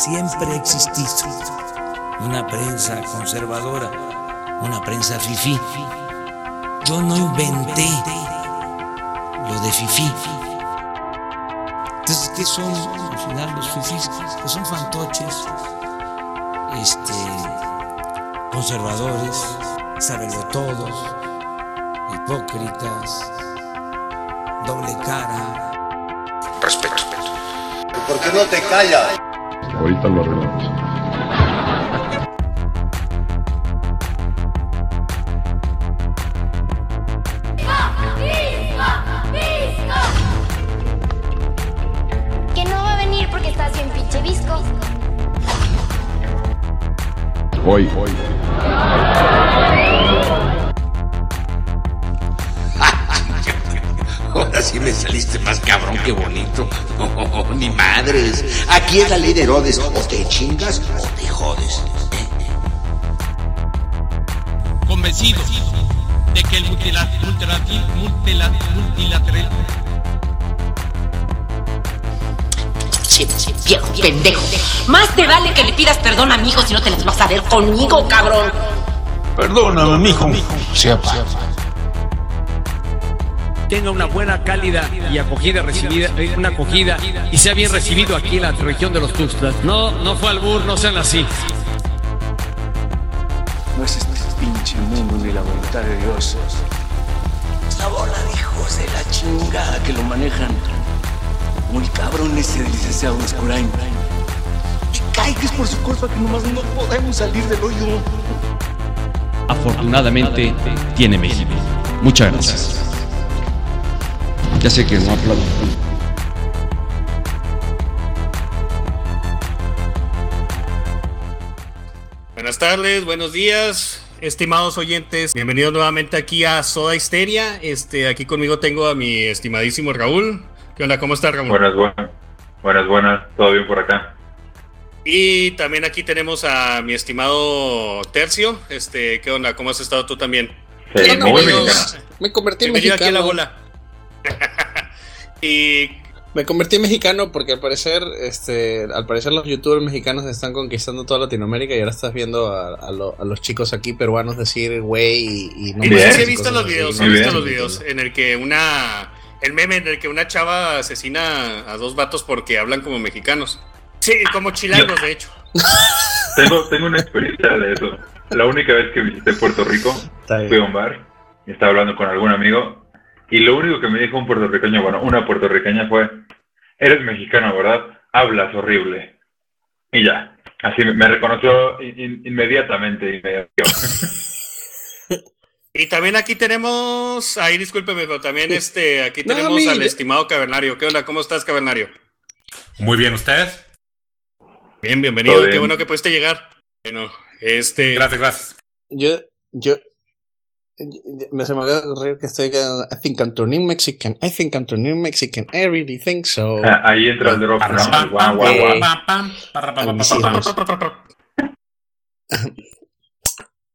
siempre ha existido una prensa conservadora, una prensa fifí. Yo no inventé lo de fifí. Entonces, ¿qué son al final los fifís? Pues son fantoches, este, conservadores, todos, hipócritas, doble cara. Respeto. ¿Por qué no te callas? Ahorita lo arreglamos. Que no va a venir porque estás bien pinche visco. Hoy, hoy. Ahora sí me saliste más cabrón que bonito. Oh, ni madres. Aquí es la ley Herodes. O te chingas o te jodes. Convencido de que el multilateral, multilateral, multilateral, Che, che, viejo pendejo. Más te vale que le pidas perdón a mi hijo si no te las vas a ver conmigo, cabrón. Perdóname, mijo. Sea pa. Tenga una buena, cálida y acogida recibida, eh, una acogida y sea bien recibido aquí en la región de los Tuxtlas. No, no fue albur, no sean así. No es este pinche mundo ni la voluntad de Dios. La bola de hijos de la chingada que lo manejan. Como el cabrón ese del licenciado Escurain. Y cae que es por su culpa que nomás no podemos salir del hoyo. Afortunadamente tiene México. Muchas gracias. Ya sé que no aplaudo. Buenas tardes, buenos días, estimados oyentes. Bienvenidos nuevamente aquí a Soda Histeria. Este, aquí conmigo tengo a mi estimadísimo Raúl. ¿Qué onda? ¿Cómo estás, Raúl? Buenas, buenas. Buenas, buenas. ¿Todo bien por acá? Y también aquí tenemos a mi estimado Tercio. Este, ¿qué onda? ¿Cómo has estado tú también? Sí, ¿Qué onda, muy mexicano. Me convertí en Bienvenido aquí a la mexicano. bola. y Me convertí en mexicano porque al parecer, este, al parecer los youtubers mexicanos están conquistando toda Latinoamérica y ahora estás viendo a, a lo- a los chicos aquí peruanos decir güey y, y no y Bien. he visto los videos, he visto los videos en el que una. El meme en el que una chava asesina a dos vatos porque hablan como mexicanos. Sí, como chilangos, de hecho. Tengo, tengo una experiencia de eso. La única vez que visité Puerto Rico, fui a un bar y estaba hablando con algún amigo y lo único que me dijo un puertorriqueño, bueno, una puertorriqueña fue, eres mexicano, ¿verdad? Hablas horrible. Y ya, así me- reconoció in- in- inmediatamente y también aquí tenemos. Ahí discúlpeme, pero también este, aquí No, tenemos mí- al estimado Cavernario. ¿Qué onda? ¿Cómo estás, Cavernario? Muy bien, ¿ustedes? Bien, bienvenido. Qué bueno que pudiste llegar. Bueno, este. Gracias, gracias. Yo, yo, me se me olvidó ocurrir que estoy I think I'm turning Mexican, I think I'm turning Mexican, I really think so. Ah, Ahí entra el drop. Guau, guau, guau.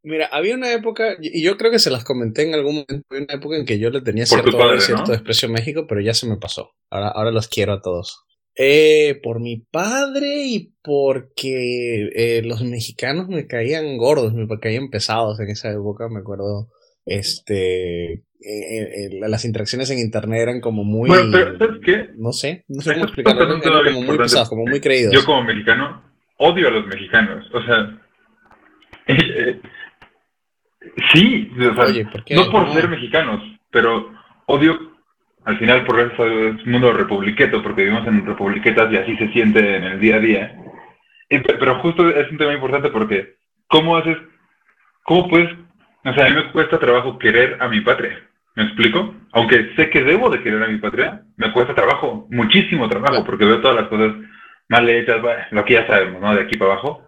Mira, había una época, y yo creo que se las comenté en algún momento, había una época en que yo le tenía Por cierto, padre, cierto ¿no? desprecio a México, pero ya se me pasó. Ahora, ahora los quiero a todos. Eh, por mi padre y porque eh, los mexicanos me caían gordos, me caían pesados en esa época, me acuerdo. Este, eh, eh, las interacciones en internet eran como muy, Bueno, pero ¿sabes qué? no sé, no sé cómo explicarlo, eran como muy pesados, como muy creídos. Yo como mexicano odio a los mexicanos. O sea, eh, sí, o sea, Oye, ¿por qué? no por No. ser mexicanos, pero odio al final por eso es mundo republiqueto, porque vivimos en republiquetas y así se siente en el día a día. Pero justo es un tema importante porque ¿cómo haces, cómo puedes, o sea, a mí me cuesta trabajo querer a mi patria. ¿Me explico? Aunque sé que debo de querer a mi patria, me cuesta trabajo, muchísimo trabajo, porque veo todas las cosas mal hechas, lo que ya sabemos, ¿no? De aquí para abajo.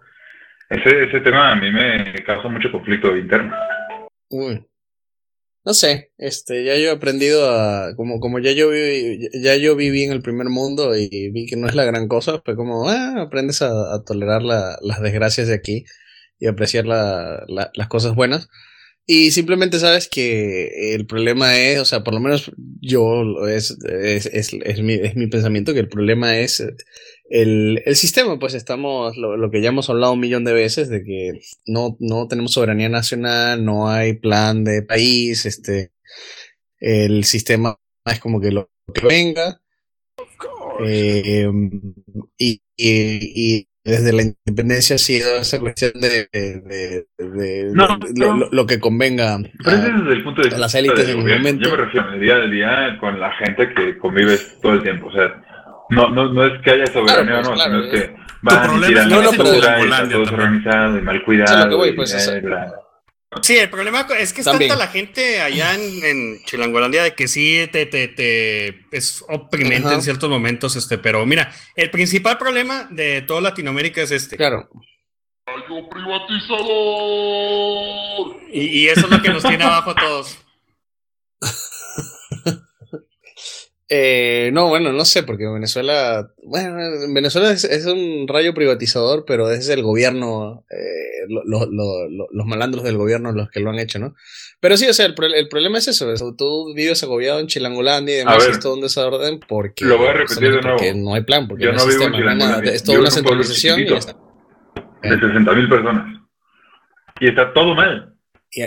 Ese, ese tema a mí me causa mucho conflicto interno. Uy. No sé, este, ya yo he aprendido a, como, como ya yo viví, ya yo viví en el primer mundo y vi que no es la gran cosa, fue como, ah, aprendes a, tolerar la- las desgracias de aquí y apreciar la- las cosas buenas. Y simplemente sabes que el problema es, o sea, por lo menos yo, es, es, es, es, mi, es mi pensamiento, que el problema es el, el sistema, pues estamos, lo, lo, que ya hemos hablado un millón de veces, de que no, no tenemos soberanía nacional, no hay plan de país, este, el sistema es como que lo que venga. Eh, y, y, y desde la independencia ha sido esa cuestión de, de, No, lo, no. lo- lo que convenga Pero a, es desde el punto de a vista las élites del en el momento. Yo me refiero al día a día con la gente que convives todo el tiempo. O sea, no, no, no es que haya soberanía Claro, o pues, no, claro, sino es que van y tiran es la eres en basura y mal O sea, Sí, el problema es que es También. tanta la gente allá en, en Chilangolandia de que sí te, te, te es oprimente Ajá. en ciertos momentos, este, pero mira, el principal problema de toda Latinoamérica es este. Claro. Y, y eso es lo que nos tiene abajo a todos. Eh, no, bueno, no sé, porque Venezuela, bueno, en Venezuela es, es un rayo privatizador, pero es el gobierno, eh, lo- lo- lo- lo- los malandros del gobierno los que lo han hecho, ¿no? Pero sí, o sea, el, el problema es eso, eso, tú vives agobiado en Chilangolandia y demás, ver, es todo un desorden porque, lo voy a repetir de porque nuevo. no hay plan, porque Yo no no vivo en sistema, nada, es toda una en un centralización y está. de 60 mil personas. Y está todo mal. Y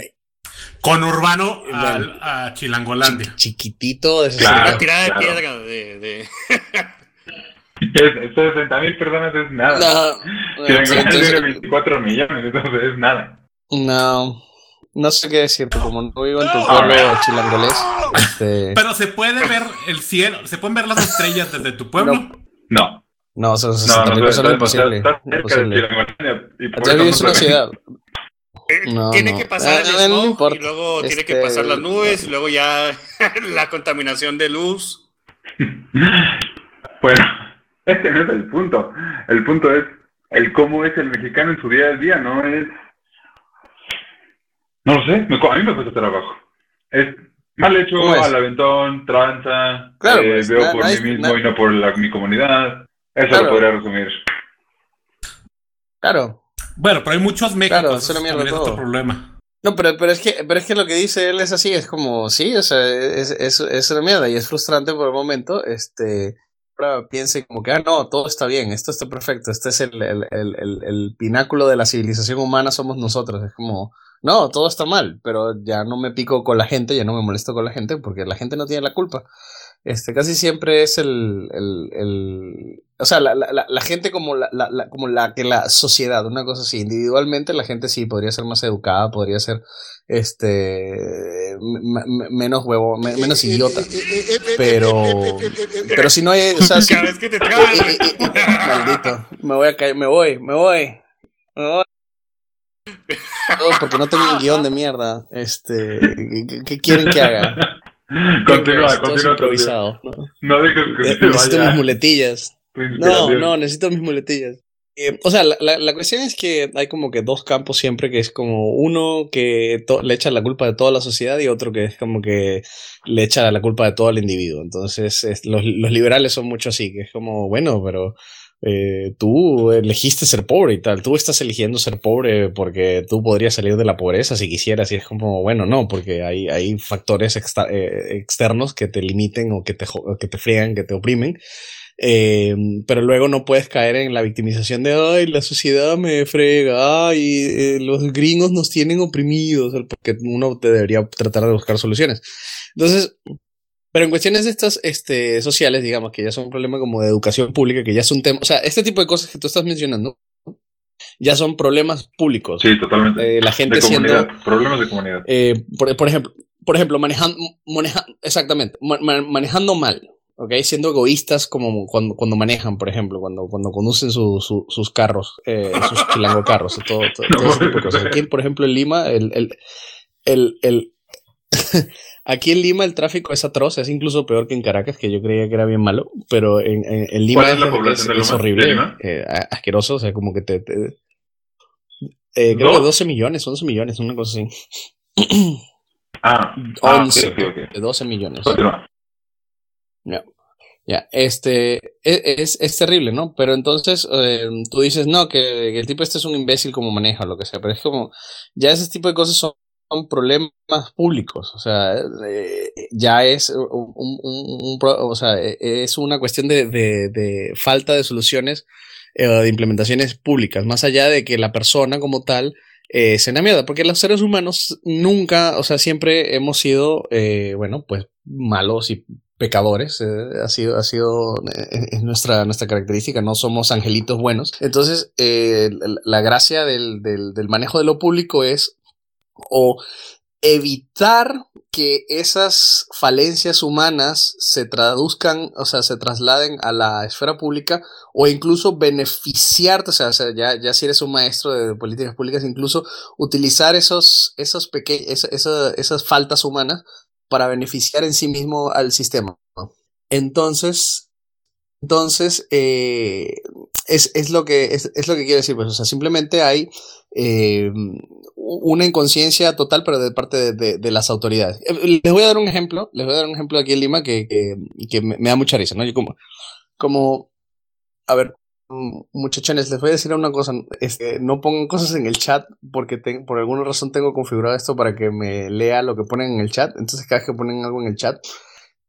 Con Urbano al- a Chilangolandia. chiquitito de Claro. Una tirada de claro. piedra de, de- Es- 60 mil personas es nada. No, la Inglaterra entonces- tiene 24 millones, entonces es nada. no, no sé qué decirte, como no vivo en tu No. pueblo chilangolés, este... Pero se puede ver el cielo, se pueden ver las estrellas desde tu pueblo. No. No, son No, 60 no, mil no, personas imposible. está cerca de imposible. Chilangolandia. Y por Ya eso vives no en una ciudad. Eh, No, tiene no. que pasar el no importa. y luego tiene que pasar las nubes y luego ya la contaminación de luz. Bueno, este no es el punto. El punto es el cómo es el mexicano en su día a día, no es... No lo sé, a mí me cuesta trabajo. Es mal hecho, al aventón, tranza, Claro, eh, pues, veo na- por mí mismo na- y no por la- mi comunidad. Eso Claro. lo podría resumir. Claro. Bueno, pero hay muchos México. Claro, ese es otro problema. No, pero, pero, es que, pero es que lo que dice él es así, es como, sí, o sea, es, es, es una mierda y es frustrante por el momento, este, piense como que, ah, no, todo está bien, esto está perfecto, este es el, el, el, el pináculo de la civilización humana, somos nosotros, es como, no, todo está mal, pero ya no me pico con la gente, ya no me molesto con la gente, porque la gente no tiene la culpa. Este, casi siempre es el, el, el o sea, la, la, la- la gente como la, la, la- como la que la sociedad, una cosa así, individualmente la gente sí podría ser más educada, podría ser, este, m- m- menos huevo, me- menos idiota, pero, pero si no hay, o sea, si- Cada vez que te trabas. maldito, me voy a caer, me voy, me voy, me voy. Todo porque no tengo un guion de mierda, este, ¿qué, qué quieren que haga? Continúa, continúa. improvisado, ¿no? No dejes que Eh, se necesito mis muletillas. No, no, necesito mis muletillas. Eh, o sea, la, la, la cuestión es que hay como que dos campos siempre, que es como uno que to- le echa la culpa de toda la sociedad y otro que es como que le echa la culpa de todo al individuo. Entonces, es- los, los liberales son mucho así, que es como, bueno, pero eh, tú elegiste ser pobre y tal, tú estás eligiendo ser pobre porque tú podrías salir de la pobreza si quisieras y es como, bueno, no, porque hay, hay factores eh, externos que te limiten o que te, que te friegan, que te oprimen. Eh, pero luego no puedes caer en la victimización de, ay, la sociedad me frega, ay, eh, los gringos nos tienen oprimidos, porque uno te debería tratar de buscar soluciones. Entonces, pero en cuestiones de estas este, sociales, digamos, que ya son un problema como de educación pública, que ya es un tema, o sea, este tipo de cosas que tú estás mencionando, ya son problemas públicos. Sí, totalmente. Eh, la gente de siendo, problemas de comunidad. eh, por, por ejemplo, por ejemplo, manejando, maneja, exactamente, ma- ma- manejando mal, ¿ok? Siendo egoístas como cuando, cuando manejan, por ejemplo, cuando, cuando conducen su- su- sus carros, eh, sus chilango carros, todo, todo, todo ese tipo de cosas. Aquí, por ejemplo, en Lima, el, el, el, el- aquí en Lima el tráfico es atroz, es incluso peor que en Caracas, que yo creía que era bien malo, pero en, en, en Lima ¿Cuál es la es, población de es Lima? horrible, ¿De Lima? eh, asqueroso, o sea, como que te... te- eh, creo ¿Dos? que 12 millones, 11 millones, una cosa así. Ah, ah, 11, ok, ok, ok. de 12 millones. Ya, ya, este, e- es, es terrible, ¿no? Pero entonces eh, tú dices, no, que, que el tipo este es un imbécil como maneja o lo que sea, pero es como, ya ese tipo de cosas son son problemas públicos, o sea, eh, ya es un, un- un o sea, eh, es una cuestión de, falta de soluciones eh, de implementaciones públicas, más allá de que la persona como tal eh, mierda, porque los seres humanos nunca, o sea, siempre hemos sido, eh, bueno, pues malos y pecadores, eh, ha sido, ha sido es nuestra, nuestra característica, no somos angelitos buenos. Entonces, la, gracia del manejo de lo público es o evitar que esas falencias humanas se traduzcan, o sea, se trasladen a la esfera pública o incluso beneficiarte, o sea, ya, ya si eres un maestro de políticas públicas, incluso utilizar esos, esos peque- esa- esa- esas faltas humanas para beneficiar en sí mismo al sistema. Entonces, entonces, eh, es, es lo que, es lo que quiero decir, pues, o sea, simplemente hay eh, una inconsciencia total, pero de parte de, de- las autoridades. Eh, Les voy a dar un ejemplo, les voy a dar un ejemplo aquí en Lima que, que, me, da mucha risa, ¿no? Yo como, como, a ver, mm, muchachones, les voy a decir una cosa, este, no pongan cosas en el chat porque por alguna razón tengo configurado esto para que me lea lo que ponen en el chat, entonces cada vez que ponen algo en el chat,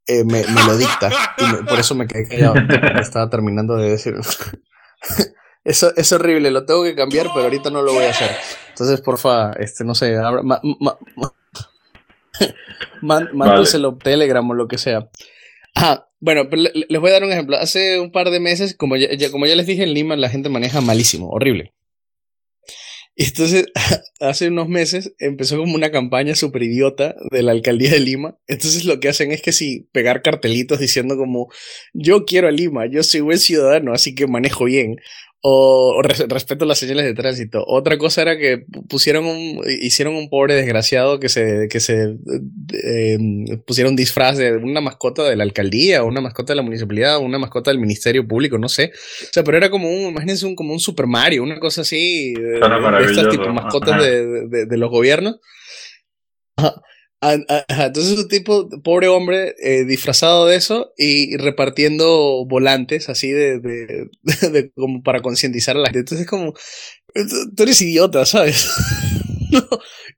eh, me, lo dicta y por eso me quedé callado, estaba terminando de decir. Eso es horrible, lo tengo que cambiar, pero ahorita no lo voy a hacer. Entonces, porfa, este, no sé, abra- ma- ma- ma- man- mándoselo Telegram o lo que sea. Ah, bueno, pero le- les voy a dar un ejemplo. Hace un par de meses, como ya, ya- como ya les dije, en Lima la gente maneja malísimo, horrible. Y entonces, hace unos meses empezó como una campaña súper idiota de la alcaldía de Lima. Entonces lo que hacen es que sí, pegar cartelitos diciendo como, yo quiero a Lima, yo soy buen ciudadano, así que manejo bien. O, res- respeto las señales de tránsito. Otra cosa era que pu- pusieron un, hicieron un pobre desgraciado que se, que se eh, pusieron disfraz de una mascota de la alcaldía, una mascota de la municipalidad, una mascota del ministerio público, no sé. O sea, pero era como un, imagínense un, como un Super Mario, una cosa así, de, Suena de estas tipo mascotas de, de- de los gobiernos. Ajá. Ajá. Entonces un tipo, pobre hombre, eh, disfrazado de eso y repartiendo volantes así de, de, de- como para concientizar a la gente. Entonces es como, tú eres idiota, ¿sabes? no,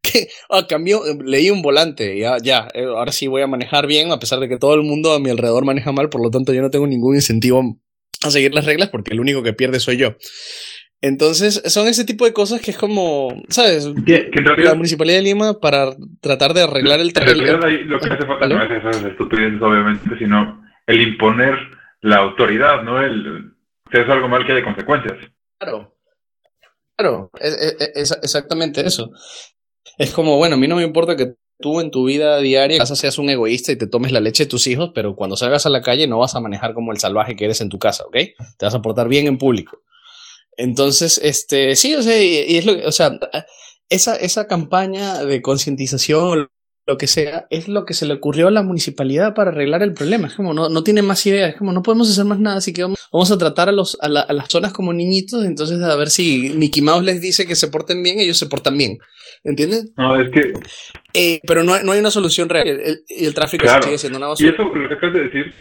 que, ah, cambió, leí un volante, ya, ya, eh, ahora sí voy a manejar bien, a pesar de que todo el mundo a mi alrededor maneja mal, por lo tanto yo no tengo ningún incentivo a seguir las reglas porque el único que pierde soy yo. Entonces, son ese tipo de cosas que es como, ¿sabes? Realidad- la Municipalidad de Lima para tratar de arreglar el ahí lo que hace falta no es esas estupideces, obviamente, sino el imponer la autoridad, ¿no? El, si es algo mal que haya consecuencias. Claro. Claro, es, es- es exactamente eso. Es como, bueno, a mí no me importa que tú en tu vida diaria casa seas un egoísta y te tomes la leche de tus hijos, pero cuando salgas a la calle no vas a manejar como el salvaje que eres en tu casa, ¿ok? Te vas a portar bien en público. Entonces, este, sí, o sea, y, y es lo que, o sea, esa, esa campaña de concientización, lo que sea, es lo que se le ocurrió a la municipalidad para arreglar el problema. Es como, no, no tiene más ideas, es como, no podemos hacer más nada, así que vamos, vamos a tratar a, los, a, la- a las zonas como niñitos, entonces a ver si Mickey Mouse les dice que se porten bien, ellos se portan bien. ¿Entiendes? No, es que, Eh, pero no no hay una solución real. El- el- Y el, tráfico claro. sigue siendo una Y basura. eso, lo que acabas de decir,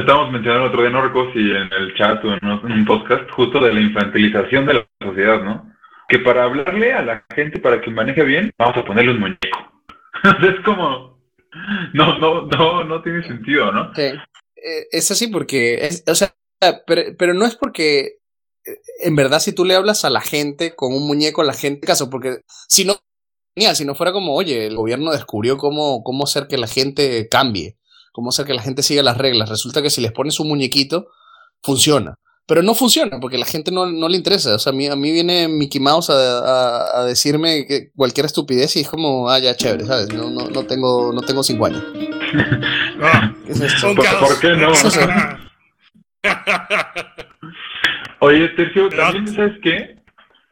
estábamos mencionando el otro día, no recuerdo si en el chat o en un en podcast, justo de la infantilización de la sociedad, ¿no? Que para hablarle a la gente para que maneje bien, vamos a ponerle un muñeco. es como, no, no, no, no tiene sentido, ¿no? Sí. Eh, es así porque, es- o sea, pero, pero no es porque, eh, en verdad, si tú le hablas a la gente con un muñeco, la gente caso, porque si no, si no fuera como, oye, el gobierno descubrió cómo, cómo hacer que la gente cambie, cómo hacer que la gente siga las reglas. Resulta que si les pones un muñequito, funciona. Pero no funciona porque la gente no, no le interesa. O sea, a mí, a mí viene Mickey Mouse a, a- a decirme que cualquier estupidez y es como, ah, ya, chévere, ¿sabes? No, no, no, tengo, no tengo cinco años. ¿Qué es esto? ¿Por, por qué no? Oye, Tercio, también, ¿sabes qué? Eh,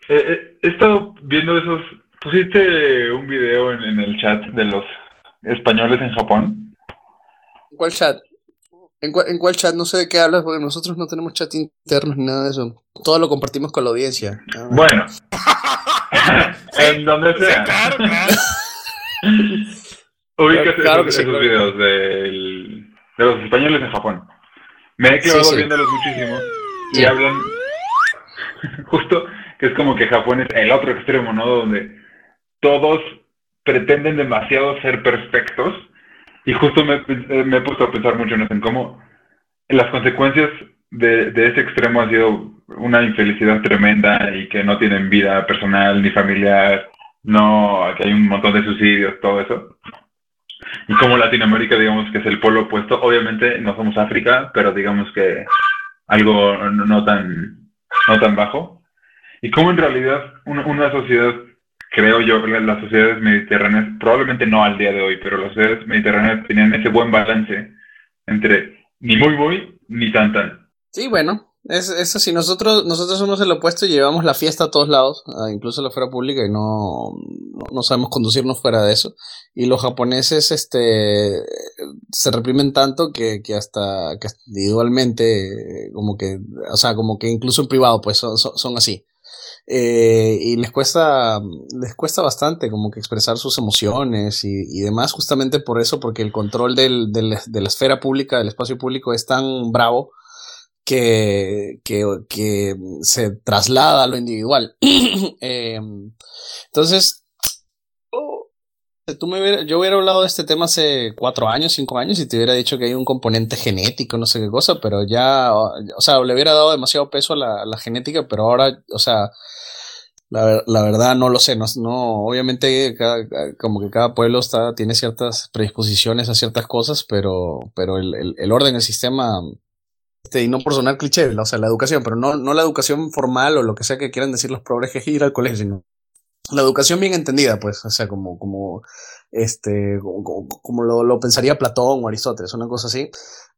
eh, he estado viendo esos... Pusiste un video en, en el chat de los españoles en Japón. ¿En cuál chat? ¿En cuál, en cuál chat? No sé de qué hablas, porque nosotros no tenemos chat internos ni nada de eso. Todo lo compartimos con la audiencia. Ah. Bueno. en donde sea. claro, Claro esos, sí, esos claro. videos del- de los españoles en Japón. Me he clavado Sí, sí. viéndolos muchísimo. Y Sí. hablan justo que es como que Japón es el otro extremo, ¿no? Donde todos pretenden demasiado ser perfectos y justo me, me he puesto a pensar mucho en eso, en cómo las consecuencias de, de ese extremo han sido una infelicidad tremenda y que no tienen vida personal ni familiar, no, que hay un montón de suicidios, todo eso. Y como Latinoamérica, digamos que es el polo opuesto, obviamente no somos África, pero digamos que algo no tan, no tan bajo. Y como en realidad una, una sociedad, creo yo, las sociedades mediterráneas, probablemente no al día de hoy, pero las sociedades mediterráneas tenían ese buen balance entre ni muy muy, ni tan tan. Sí, bueno, es, eso sí, nosotros, nosotros somos el opuesto y llevamos la fiesta a todos lados, incluso a la esfera pública, y no, no, sabemos conducirnos fuera de eso. Y los japoneses este, se reprimen tanto que, que hasta que individualmente, como que, o sea, como que incluso en privado, pues son, son, así. Eh, y les cuesta, les cuesta bastante como que expresar sus emociones y, y demás, justamente por eso, porque el control del, del, de la esfera pública, del espacio público es tan bravo que, que, que se traslada a lo individual. eh, entonces, tú me hubiera, yo hubiera hablado de este tema hace cuatro años, cinco años, y te hubiera dicho que hay un componente genético, no sé qué cosa, pero ya, o sea, le hubiera dado demasiado peso a la, genética, pero ahora, o sea, la, la, verdad no lo sé, no, no obviamente cada, como que cada pueblo está, tiene ciertas predisposiciones a ciertas cosas, pero, pero el, el, el orden, el sistema este, y no por sonar cliché, o sea, la educación, pero no, no la educación formal o lo que sea que quieran decir los progres que ir al colegio, sino la educación bien entendida, pues, o sea, como, como, este, como, lo, lo, pensaría Platón o Aristóteles, una cosa así.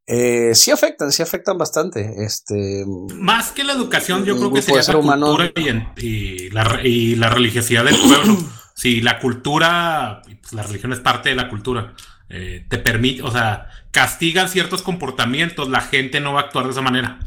Eh, sí afectan, sí afectan bastante. Este, Más que la educación, yo creo que sería la cultura y, y, la, y la religiosidad del pueblo. sí, la cultura, pues la religión es parte de la cultura. Eh, te permite, o sea, castigan ciertos comportamientos, la gente no va a actuar de esa manera.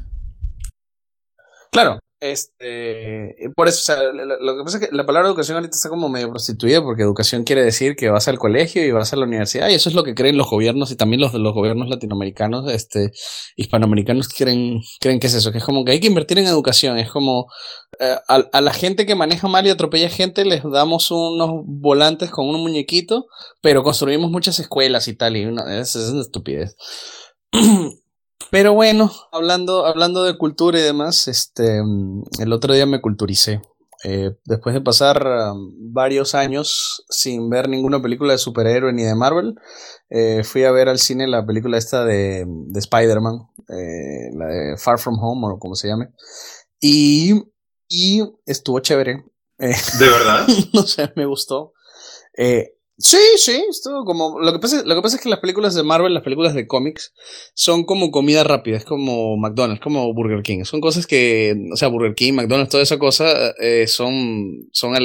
Claro, este, por eso, o sea, lo, que pasa es que la palabra educación ahorita está como medio prostituida porque educación quiere decir que vas al colegio y vas a la universidad y eso es lo que creen los gobiernos y también los, los gobiernos latinoamericanos, este, hispanoamericanos creen, creen que es eso, que es como que hay que invertir en educación, es como eh, a, a, la gente que maneja mal y atropella gente les damos unos volantes con un muñequito, pero construimos muchas escuelas y tal y una, es, es una estupidez. Pero bueno, hablando, hablando de cultura y demás, este, el otro día me culturicé. Eh, después de pasar um, varios años sin ver ninguna película de superhéroe ni de Marvel, eh, fui a ver al cine la película esta de, de Spider-Man, eh, la de Far From Home o como se llame. Y, y estuvo chévere. ¿De verdad? no sé, me gustó. Sí, sí, esto como lo que pasa, lo que pasa es que las películas de Marvel, las películas de cómics son como comida rápida, es como McDonald's, como Burger King, son cosas que, o sea, Burger King, McDonald's, toda esa cosa eh, son, son,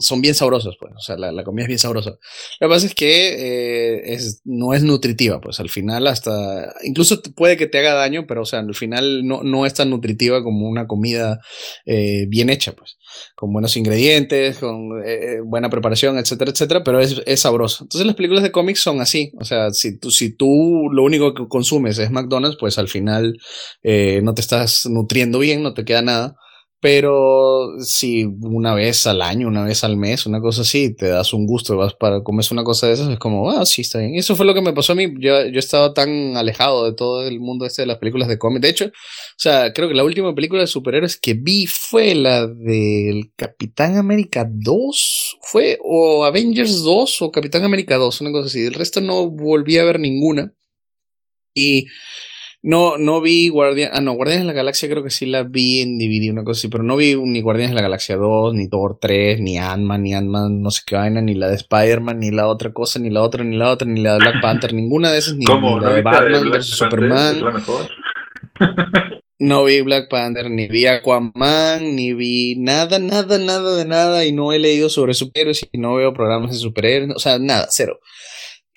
son bien sabrosas, pues, o sea, la, la, comida es bien sabrosa. Lo que pasa es que eh, es, no es nutritiva, pues, al final hasta, incluso puede que te haga daño, pero, o sea, al final no, no es tan nutritiva como una comida eh, bien hecha, pues, con buenos ingredientes, con eh, buena preparación, etcétera, etcétera, pero es sabroso. Entonces las películas de cómics son así. O sea, si tú, si tú lo único que consumes es McDonald's, pues al final eh, no te estás nutriendo bien, no te queda nada. Pero si una vez al año, una vez al mes, una cosa así, te das un gusto, vas para comer una cosa de esas, es como, ah, sí, está bien. Eso fue lo que me pasó a mí. Yo, yo estaba tan alejado de todo el mundo este de las películas de cómics. De hecho, o sea, creo que la última película de superhéroes que vi fue la del Capitán América 2, fue, o Avengers 2 o Capitán América 2, una cosa así. El resto no volví a ver ninguna. Y no, no vi Guardián. Ah, no, Guardianes de la Galaxia creo que sí la vi en DVD, una cosa así, pero no vi ni Guardianes de la Galaxia 2, ni Thor 3, ni Ant-Man, ni Ant-Man, no sé qué vaina, ni la de Spider-Man, ni la otra cosa, ni la otra, ni la otra, ni la de Black Panther, ninguna de esas, ni, ni la de Batman vs Superman. No vi Black Panther, ni vi Aquaman, ni vi nada, nada, nada de nada, y no he leído sobre superhéroes y no veo programas de superhéroes, o sea, nada, cero.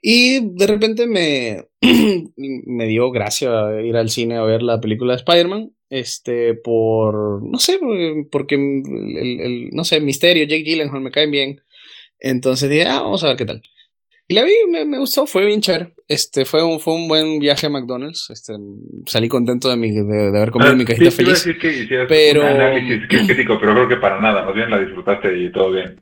Y de repente me, me dio gracia ir al cine a ver la película de Spider-Man. Este, por, no sé, porque el, el, no sé, misterio, Jake Gyllenhaal me caen bien. Entonces dije, ah, vamos a ver qué tal. Y la vi, me, me, gustó, fue bien chévere. Este, fue un, fue un buen viaje a McDonald's. Este, salí contento de, mi, de, de haber comido ah, mi cajita sí, feliz. Que pero... Un análisis crítico, pero creo que para nada, más bien la disfrutaste y todo bien.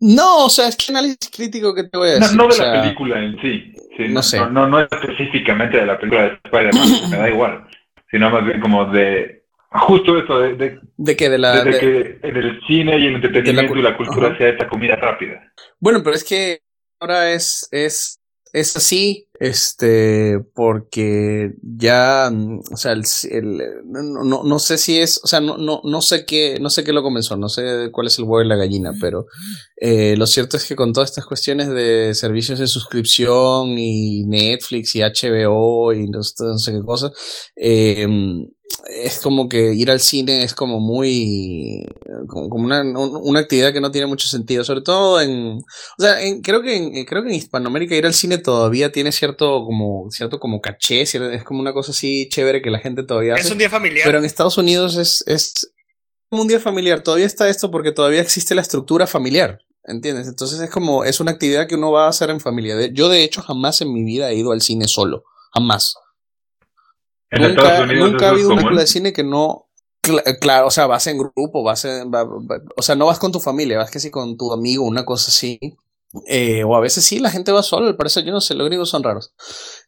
No, o sea, es que análisis crítico que te voy a decir. No, no de la película en sí. No, sé. No, no, específicamente de la película de Spider-Man, me da igual. Sino más bien como de. Justo eso, de, de, que de la. De, que en el cine y el entretenimiento y la cultura sea esta comida rápida. Bueno, pero es que ahora es, es, es así este, porque ya, mm, o sea, el, no, no, sé si es, o sea, no, no, no sé qué, no sé qué lo comenzó, no sé cuál es el huevo y la gallina, pero eh, lo cierto es que con todas estas cuestiones de servicios de suscripción y Netflix y HBO y no, sé qué cosas, eh, es como que ir al cine es como muy como, una, una, actividad que no tiene mucho sentido sobre todo en o sea creo que en, creo que en Hispanoamérica ir al cine todavía tiene cierto como cierto como caché es como una cosa así chévere que la gente todavía es un día familiar pero en Estados Unidos es es como un día familiar todavía está esto porque todavía existe la estructura familiar ¿entiendes? entonces es como es una actividad que uno va a hacer en familia yo de hecho jamás en mi vida he ido al cine solo jamás nunca, nunca ha habido una película de cine que no. claro, o sea, vas en grupo, vas en, o sea, no vas con tu familia, vas que sí con tu amigo, una cosa así. Eh, o a veces sí, la gente va sola, al parecer, yo no sé, los gringos son raros.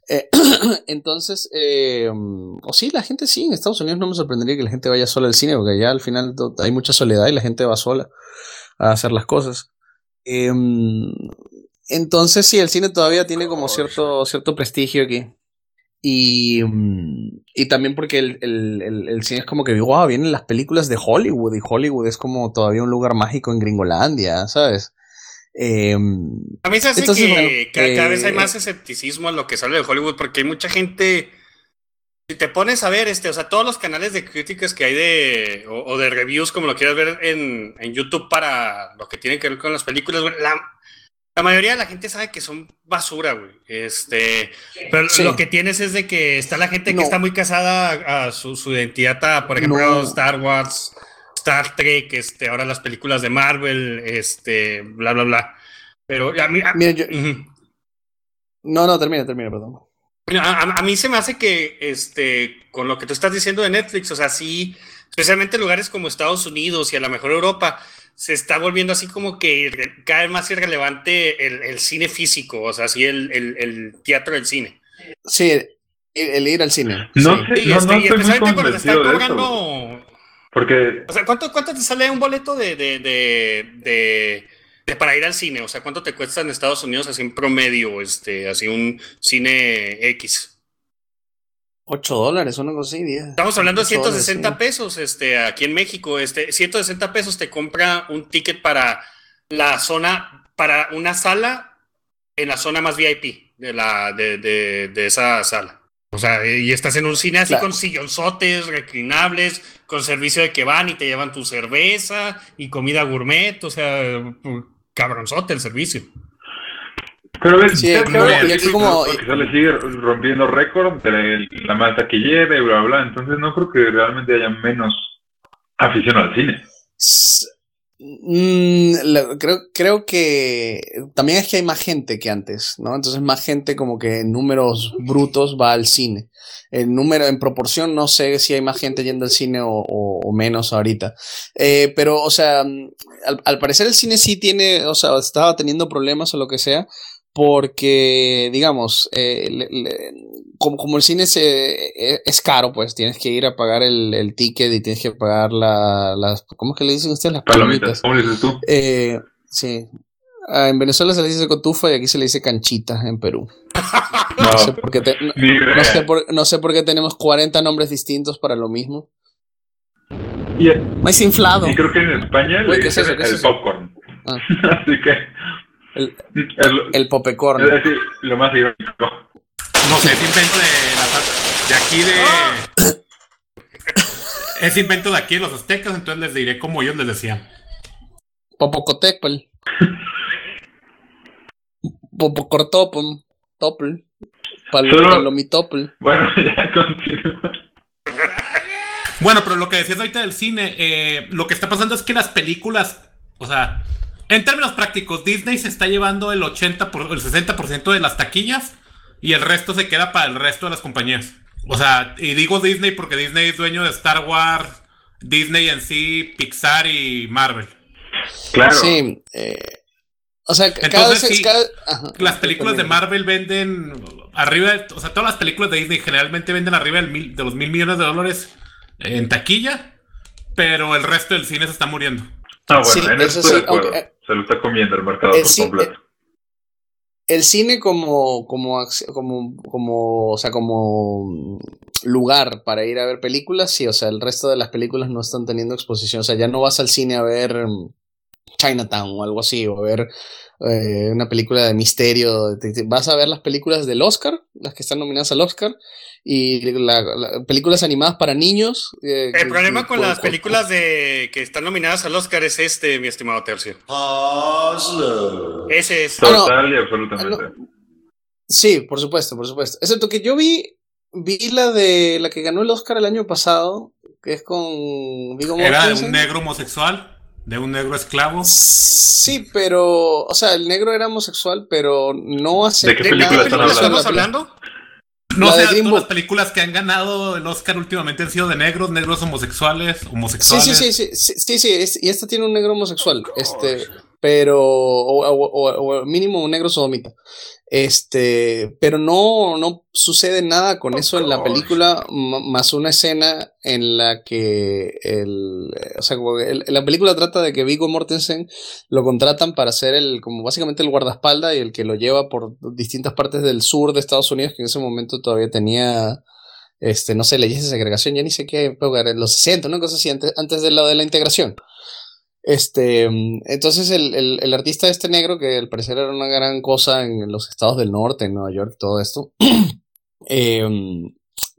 Eh, entonces, eh, o sí, la gente sí, en Estados Unidos no me sorprendería que la gente vaya sola al cine, porque allá al final hay mucha soledad y la gente va sola a hacer las cosas. Em, entonces, sí, el cine todavía tiene como cierto, cierto prestigio aquí. Y, mm, y también porque el, el, el, cine es como que, wow, vienen las películas de Hollywood y Hollywood es como todavía un lugar mágico en Gringolandia, ¿sabes? Eh, a mí se hace que cada, vez hay eh, más escepticismo en lo que sale de Hollywood porque hay mucha gente, si te pones a ver, este, o sea, todos los canales de críticas que hay de, o, de reviews, como lo quieras ver en, en, YouTube para lo que tiene que ver con las películas, la, la mayoría de la gente sabe que son basura, güey. Este, pero lo que tienes es de que está la gente que está muy casada a, su, identidad, por ejemplo, Star Wars, Star Trek, este, ahora las películas de Marvel, este, bla, bla, bla. Pero a mí. No, no, termina, termina, perdón. A, mí se me hace que, este, con lo que tú estás diciendo de Netflix, o sea, sí, especialmente en lugares como Estados Unidos y a lo mejor Europa, se está volviendo así como que cada vez más irrelevante el, cine físico, o sea, así el, el, teatro del cine. Sí, el, ir al cine. No sé, no, este, especialmente cuando te están cobrando. Porque. O sea, ¿cuánto, ¿cuánto te sale un boleto de, de, de, de, para ir al cine? O sea, ¿cuánto te cuesta en Estados Unidos así en promedio, este, así un cine X? 8 dólares, una cosa así. Estamos hablando de 160 pesos este, aquí en México. Este, 160 pesos te compra un ticket para la zona, para una sala en la zona más VIP de, la, de, de, esa sala. O sea, y estás en un cine así con sillonzotes reclinables, con servicio de que van y te llevan tu cerveza y comida gourmet. O sea, cabronzote el servicio. Pero ves, sí, como, quizás le sigue rompiendo récord de la más taquillera y bla, bla, Entonces no creo que realmente haya menos afición al cine. Mm, creo, creo que también es que hay más gente que antes, ¿no? Entonces más gente como que en números brutos va al cine. El número, en proporción, no sé si hay más gente yendo al cine o, menos ahorita. Eh, pero, o sea, al, al, parecer el cine sí tiene, o sea, estaba teniendo problemas o lo que sea, porque, digamos, eh, como, como, el cine e, es caro, pues tienes que ir a pagar el, el ticket y tienes que pagar la, las, ¿cómo es que le dicen ustedes? Las palomitas. ¿Cómo le dices tú? Eh, sí. Ah, en Venezuela se le dice cotufa y aquí se le dice canchita en Perú. No, sé, por qué no, sé, por, no sé por qué tenemos 40 nombres distintos para lo mismo. Y, Más inflado. Y creo que en España le dicen el popcorn. Ah. Así que el, el, popecorn. Es decir, lo más irónico. No sé, es invento de, de aquí de. es invento de aquí de los aztecas, entonces les diré como ellos les decían. Popocotecpl. Popocortopl. Topl. Palomitopl. Bueno, ya continúa. Bueno, pero lo que decías ahorita del cine, eh, lo que está pasando es que las películas, o sea, en términos prácticos, Disney se está llevando el 80 por, el 60% de las taquillas y el resto se queda para el resto de las compañías. O sea, y digo Disney porque Disney es dueño de Star Wars, Disney en sí, Pixar y Marvel. Claro. Sí, eh, O sea, cada vez, las películas de Marvel venden arriba, o sea, todas las películas de Disney generalmente venden arriba de los mil millones de dólares en taquilla, pero el resto del cine se está muriendo. Ah, bueno, en eso, se lo está comiendo el mercado por completo. El cine como, como, como, como, o sea, como lugar para ir a ver películas, sí, o sea, el resto de las películas no están teniendo exposición, o sea, ya no vas al cine a ver Chinatown o algo así, o a ver eh, una película de misterio. Vas a ver las películas del Oscar, las que están nominadas al Oscar, y las películas animadas para niños. Eh, el problema con, las películas de que están nominadas al Oscar es este, mi estimado Tercio. Ese es. Total y absolutamente. Sí, por supuesto, por supuesto. Excepto que yo vi, vi la de la que ganó el Oscar el año pasado, que es con Era un negro homosexual. ¿De un negro esclavo? Sí, pero. O sea, el negro era homosexual, pero no hace. ¿De qué película estamos hablando? No sé, todas las películas que han ganado el Oscar últimamente han sido de negros, negros homosexuales, homosexuales. Sí, sí, sí, sí, sí, sí, y esta tiene un negro homosexual, este, pero, o, o, mínimo un negro sodomita. Este, pero no, no sucede nada con eso en la película, más una escena en la que el, o sea, la película trata de que Vigo Mortensen lo contratan para ser el, como básicamente el guardaespaldas y el que lo lleva por distintas partes del sur de Estados Unidos, que en ese momento todavía tenía, este, no sé, leyes de segregación, ya ni sé qué, en los 60, ¿no? Cosas así, antes, antes de la de la integración. Este, entonces el, el, artista este negro, que al parecer era una gran cosa en los estados del norte, en Nueva York, todo esto, em,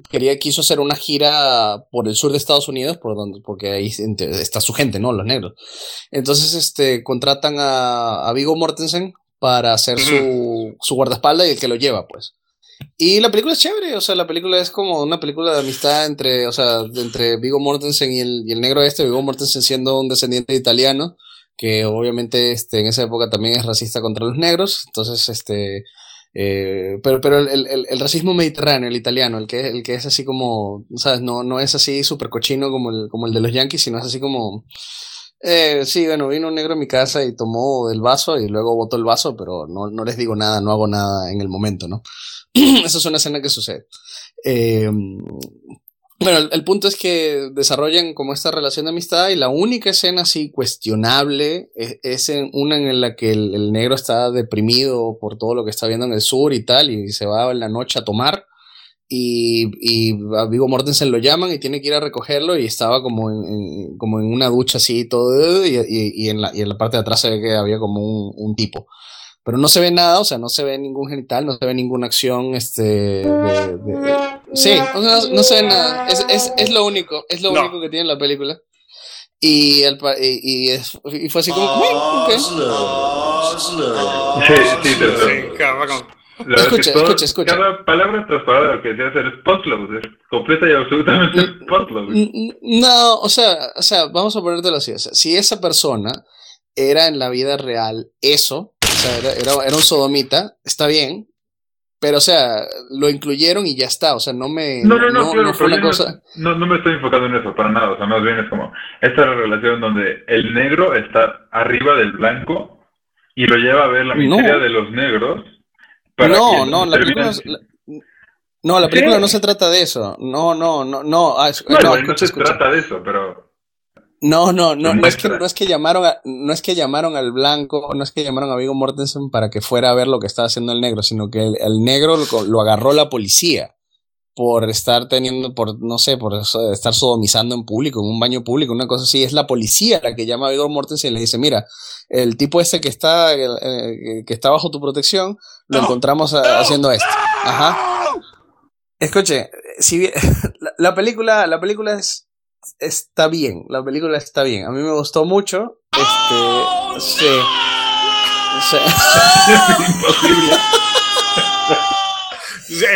quería, quiso hacer una gira por el sur de Estados Unidos, por donde, porque ahí está su gente, ¿no? Los negros. Entonces, este, contratan a, a Vigo Mortensen para hacer su, su guardaespaldas y el que lo lleva, pues. Y la película es chévere, o sea, la película es como una película de amistad entre, o sea, entre Vigo Mortensen y el, y el negro este, Vigo Mortensen siendo un descendiente italiano, que obviamente este, en esa época también es racista contra los negros, entonces, este, eh, pero, pero el, el, el, racismo mediterráneo, el italiano, el que, el que es así como, ¿sabes? No, no es así súper cochino como el, como el de los yankees, sino es así como, eh, sí, bueno, vino un negro a mi casa y tomó el vaso y luego botó el vaso, pero no, no les digo nada, no hago nada en el momento, ¿no? Esa es una escena que sucede. Eh, bueno, el, punto es que desarrollan como esta relación de amistad y la única escena así cuestionable es, en una en la que el, negro está deprimido por todo lo que está viendo en el sur y tal y se va en la noche a tomar y, y a Vigo Mortensen lo llaman y tiene que ir a recogerlo y estaba como en, como en una ducha así y todo y, y, en la, y en la parte de atrás se ve que había como un, un tipo pero no se ve nada, o sea, no se ve ningún genital, no se ve ninguna acción, este, de, sí, no, se ve nada, es, es, es lo único, es lo único que tiene la película. Y, el, y, y, y, fue así como, okay. Sí, sí, sí, escucha, escucha, escucha. Cada palabra tras palabra que decía hacer es postload, es completa y absolutamente postload. No, o sea, o sea, vamos a ponértelo así, o sea, si esa persona era en la vida real eso, sea, era, era, un sodomita, está bien, pero, o sea, lo incluyeron y ya está. O sea, no me. No, no, no, no, fue una cosa... no, no, me estoy enfocando en eso para nada. O sea, más bien es como. Esta es la relación donde el negro está arriba del blanco y lo lleva a ver la miseria de los negros. no, no, la película. No, la película no se trata de eso. No, no, no, no. Ah, no, no se trata de eso, pero. No, no, no, no es que no es que llamaron a, no es que llamaron al blanco, no es que llamaron a Vigo Mortensen para que fuera a ver lo que estaba haciendo el negro, sino que el, negro lo, agarró la policía por estar teniendo, por, no sé, por estar sodomizando en público, en un baño público, una cosa así. Es la policía la que llama a Vigo Mortensen y le dice, mira, el tipo este que está, eh, que está bajo tu protección, lo encontramos haciendo esto. Ajá. Escuche, si la película, la película es está bien, la película está bien. A mí me gustó mucho. Este, sí. sí.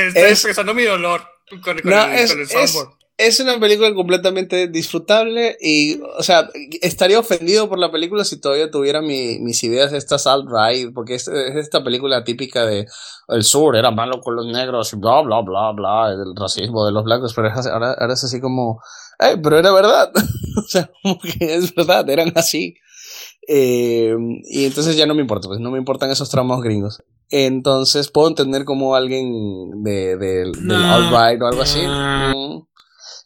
Estoy expresando mi dolor con, no, el, es, es, una película completamente disfrutable y, o sea, estaría ofendido por la película si todavía tuviera mi, mis ideas estas alt-right, porque es, es, esta película típica de el sur era malo con los negros y bla, bla, bla, bla, el racismo de los blancos, pero ahora, ahora es así como pero era verdad. o sea, como que es verdad, eran así. Eh, y entonces ya no me importa, pues no me importan esos tramos gringos. Entonces puedo entender como alguien de, de, del alt-right o algo así. Mm.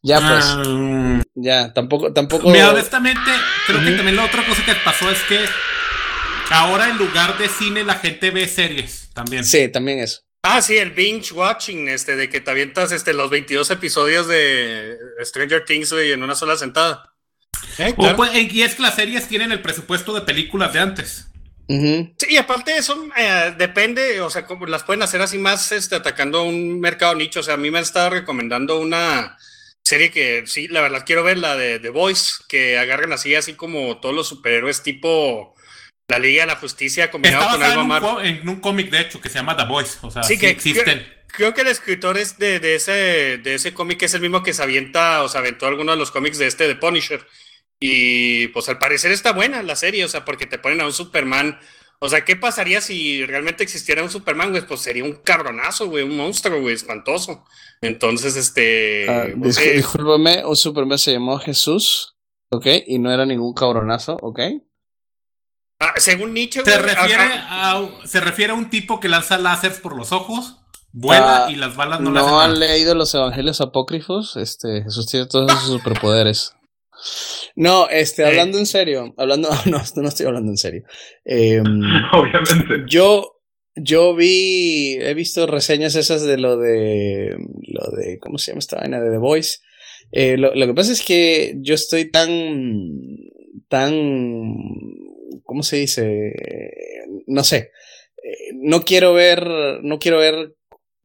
Ya pues. Ya, tampoco, tampoco. Mira, honestamente, creo que también la otra cosa que pasó es que ahora en lugar de cine la gente ve series también. Sí, también eso. Ah, sí, el binge watching, este, de que te avientas este, los 22 episodios de Stranger Things en una sola sentada. Eh, pues, y es que las series tienen el presupuesto de películas de antes. Sí, y aparte eso eh, depende, o sea, como las pueden hacer así más este, atacando un mercado nicho. O sea, a mí me han estado recomendando una serie que sí, la verdad quiero ver, la de The Voice, que agarren así, así como todos los superhéroes tipo la Liga de la Justicia combinado con algo más. En un cómic, de hecho, que se llama The Voice. O sea, sí, que existen. Creo, que el escritor es de, de ese, de ese cómic es el mismo que se avienta o se aventó alguno de los cómics de este de Punisher. Y pues al parecer está buena la serie, o sea, porque te ponen a un Superman. O sea, ¿qué pasaría si realmente existiera un Superman, güey? Pues sería un cabronazo, güey, un monstruo, güey, espantoso. Entonces, este. Ah, pues, discúlpame, un Superman se llamó Jesús, ¿ok? Y no era ningún cabronazo, ¿ok? Ah, según Nietzsche, se refiere, a, se refiere a un tipo que lanza láseres por los ojos, vuela ah, y las balas no, no han leído los evangelios apócrifos. Este, Jesús tiene todos sus superpoderes. No, este, hablando en serio, hablando, no, no estoy hablando en serio. Em, Obviamente. Yo, yo vi, he visto reseñas esas de lo de, lo de, ¿cómo se llama esta vaina? De The Voice. Eh, lo, lo, que pasa es que yo estoy tan, tan, ¿cómo se dice? No sé. Eh, no quiero ver, no quiero ver